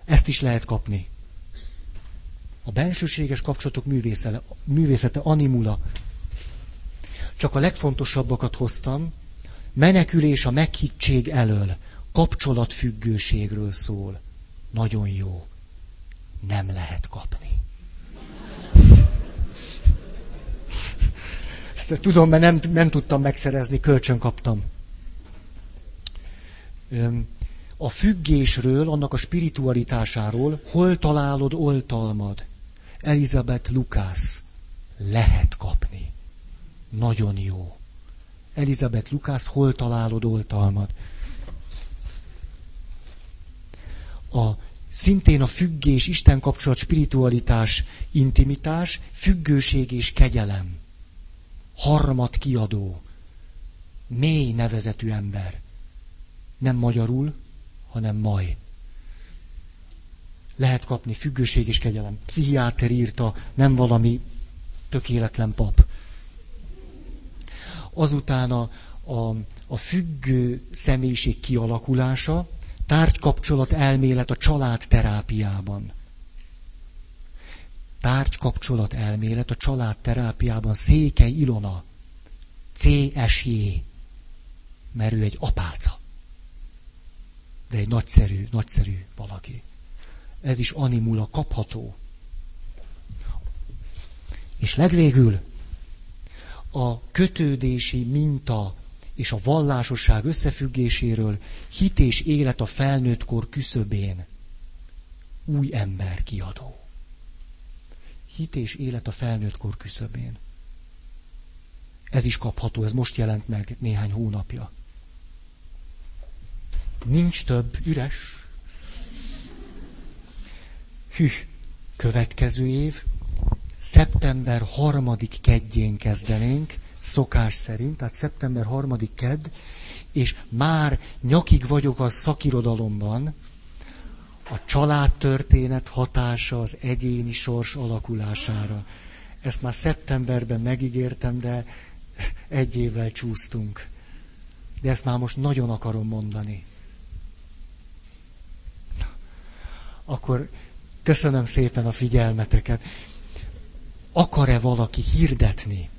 Ezt is lehet kapni. A bensőséges kapcsolatok művészete, művészete animula. Csak a legfontosabbakat hoztam. Menekülés a meghittség elől kapcsolatfüggőségről szól. Nagyon jó. Nem lehet kapni. Ezt tudom, mert nem, nem tudtam megszerezni, kölcsön kaptam. A függésről, annak a spiritualitásáról, hol találod oltalmad? Elizabeth Lukász. Lehet kapni. Nagyon jó. Elizabeth Lukász, hol találod oltalmad? a, szintén a függés, Isten kapcsolat, spiritualitás, intimitás, függőség és kegyelem. Harmat kiadó, mély nevezetű ember. Nem magyarul, hanem maj. Lehet kapni függőség és kegyelem. Pszichiáter írta, nem valami tökéletlen pap. Azután a, a, a függő személyiség kialakulása, Tárgykapcsolat elmélet a családterápiában. Tárgykapcsolat elmélet a családterápiában Székely Ilona, CSJ, mert ő egy apáca. De egy nagyszerű, nagyszerű valaki. Ez is animula kapható. És legvégül a kötődési minta és a vallásosság összefüggéséről, hit és élet a felnőttkor küszöbén. Új ember kiadó. Hit és élet a felnőttkor küszöbén. Ez is kapható, ez most jelent meg néhány hónapja. Nincs több, üres. Hű, következő év, szeptember harmadik kedjén kezdenénk, szokás szerint, tehát szeptember harmadik kedd, és már nyakig vagyok a szakirodalomban, a családtörténet hatása az egyéni sors alakulására. Ezt már szeptemberben megígértem, de egy évvel csúsztunk. De ezt már most nagyon akarom mondani. Akkor köszönöm szépen a figyelmeteket. Akar-e valaki hirdetni?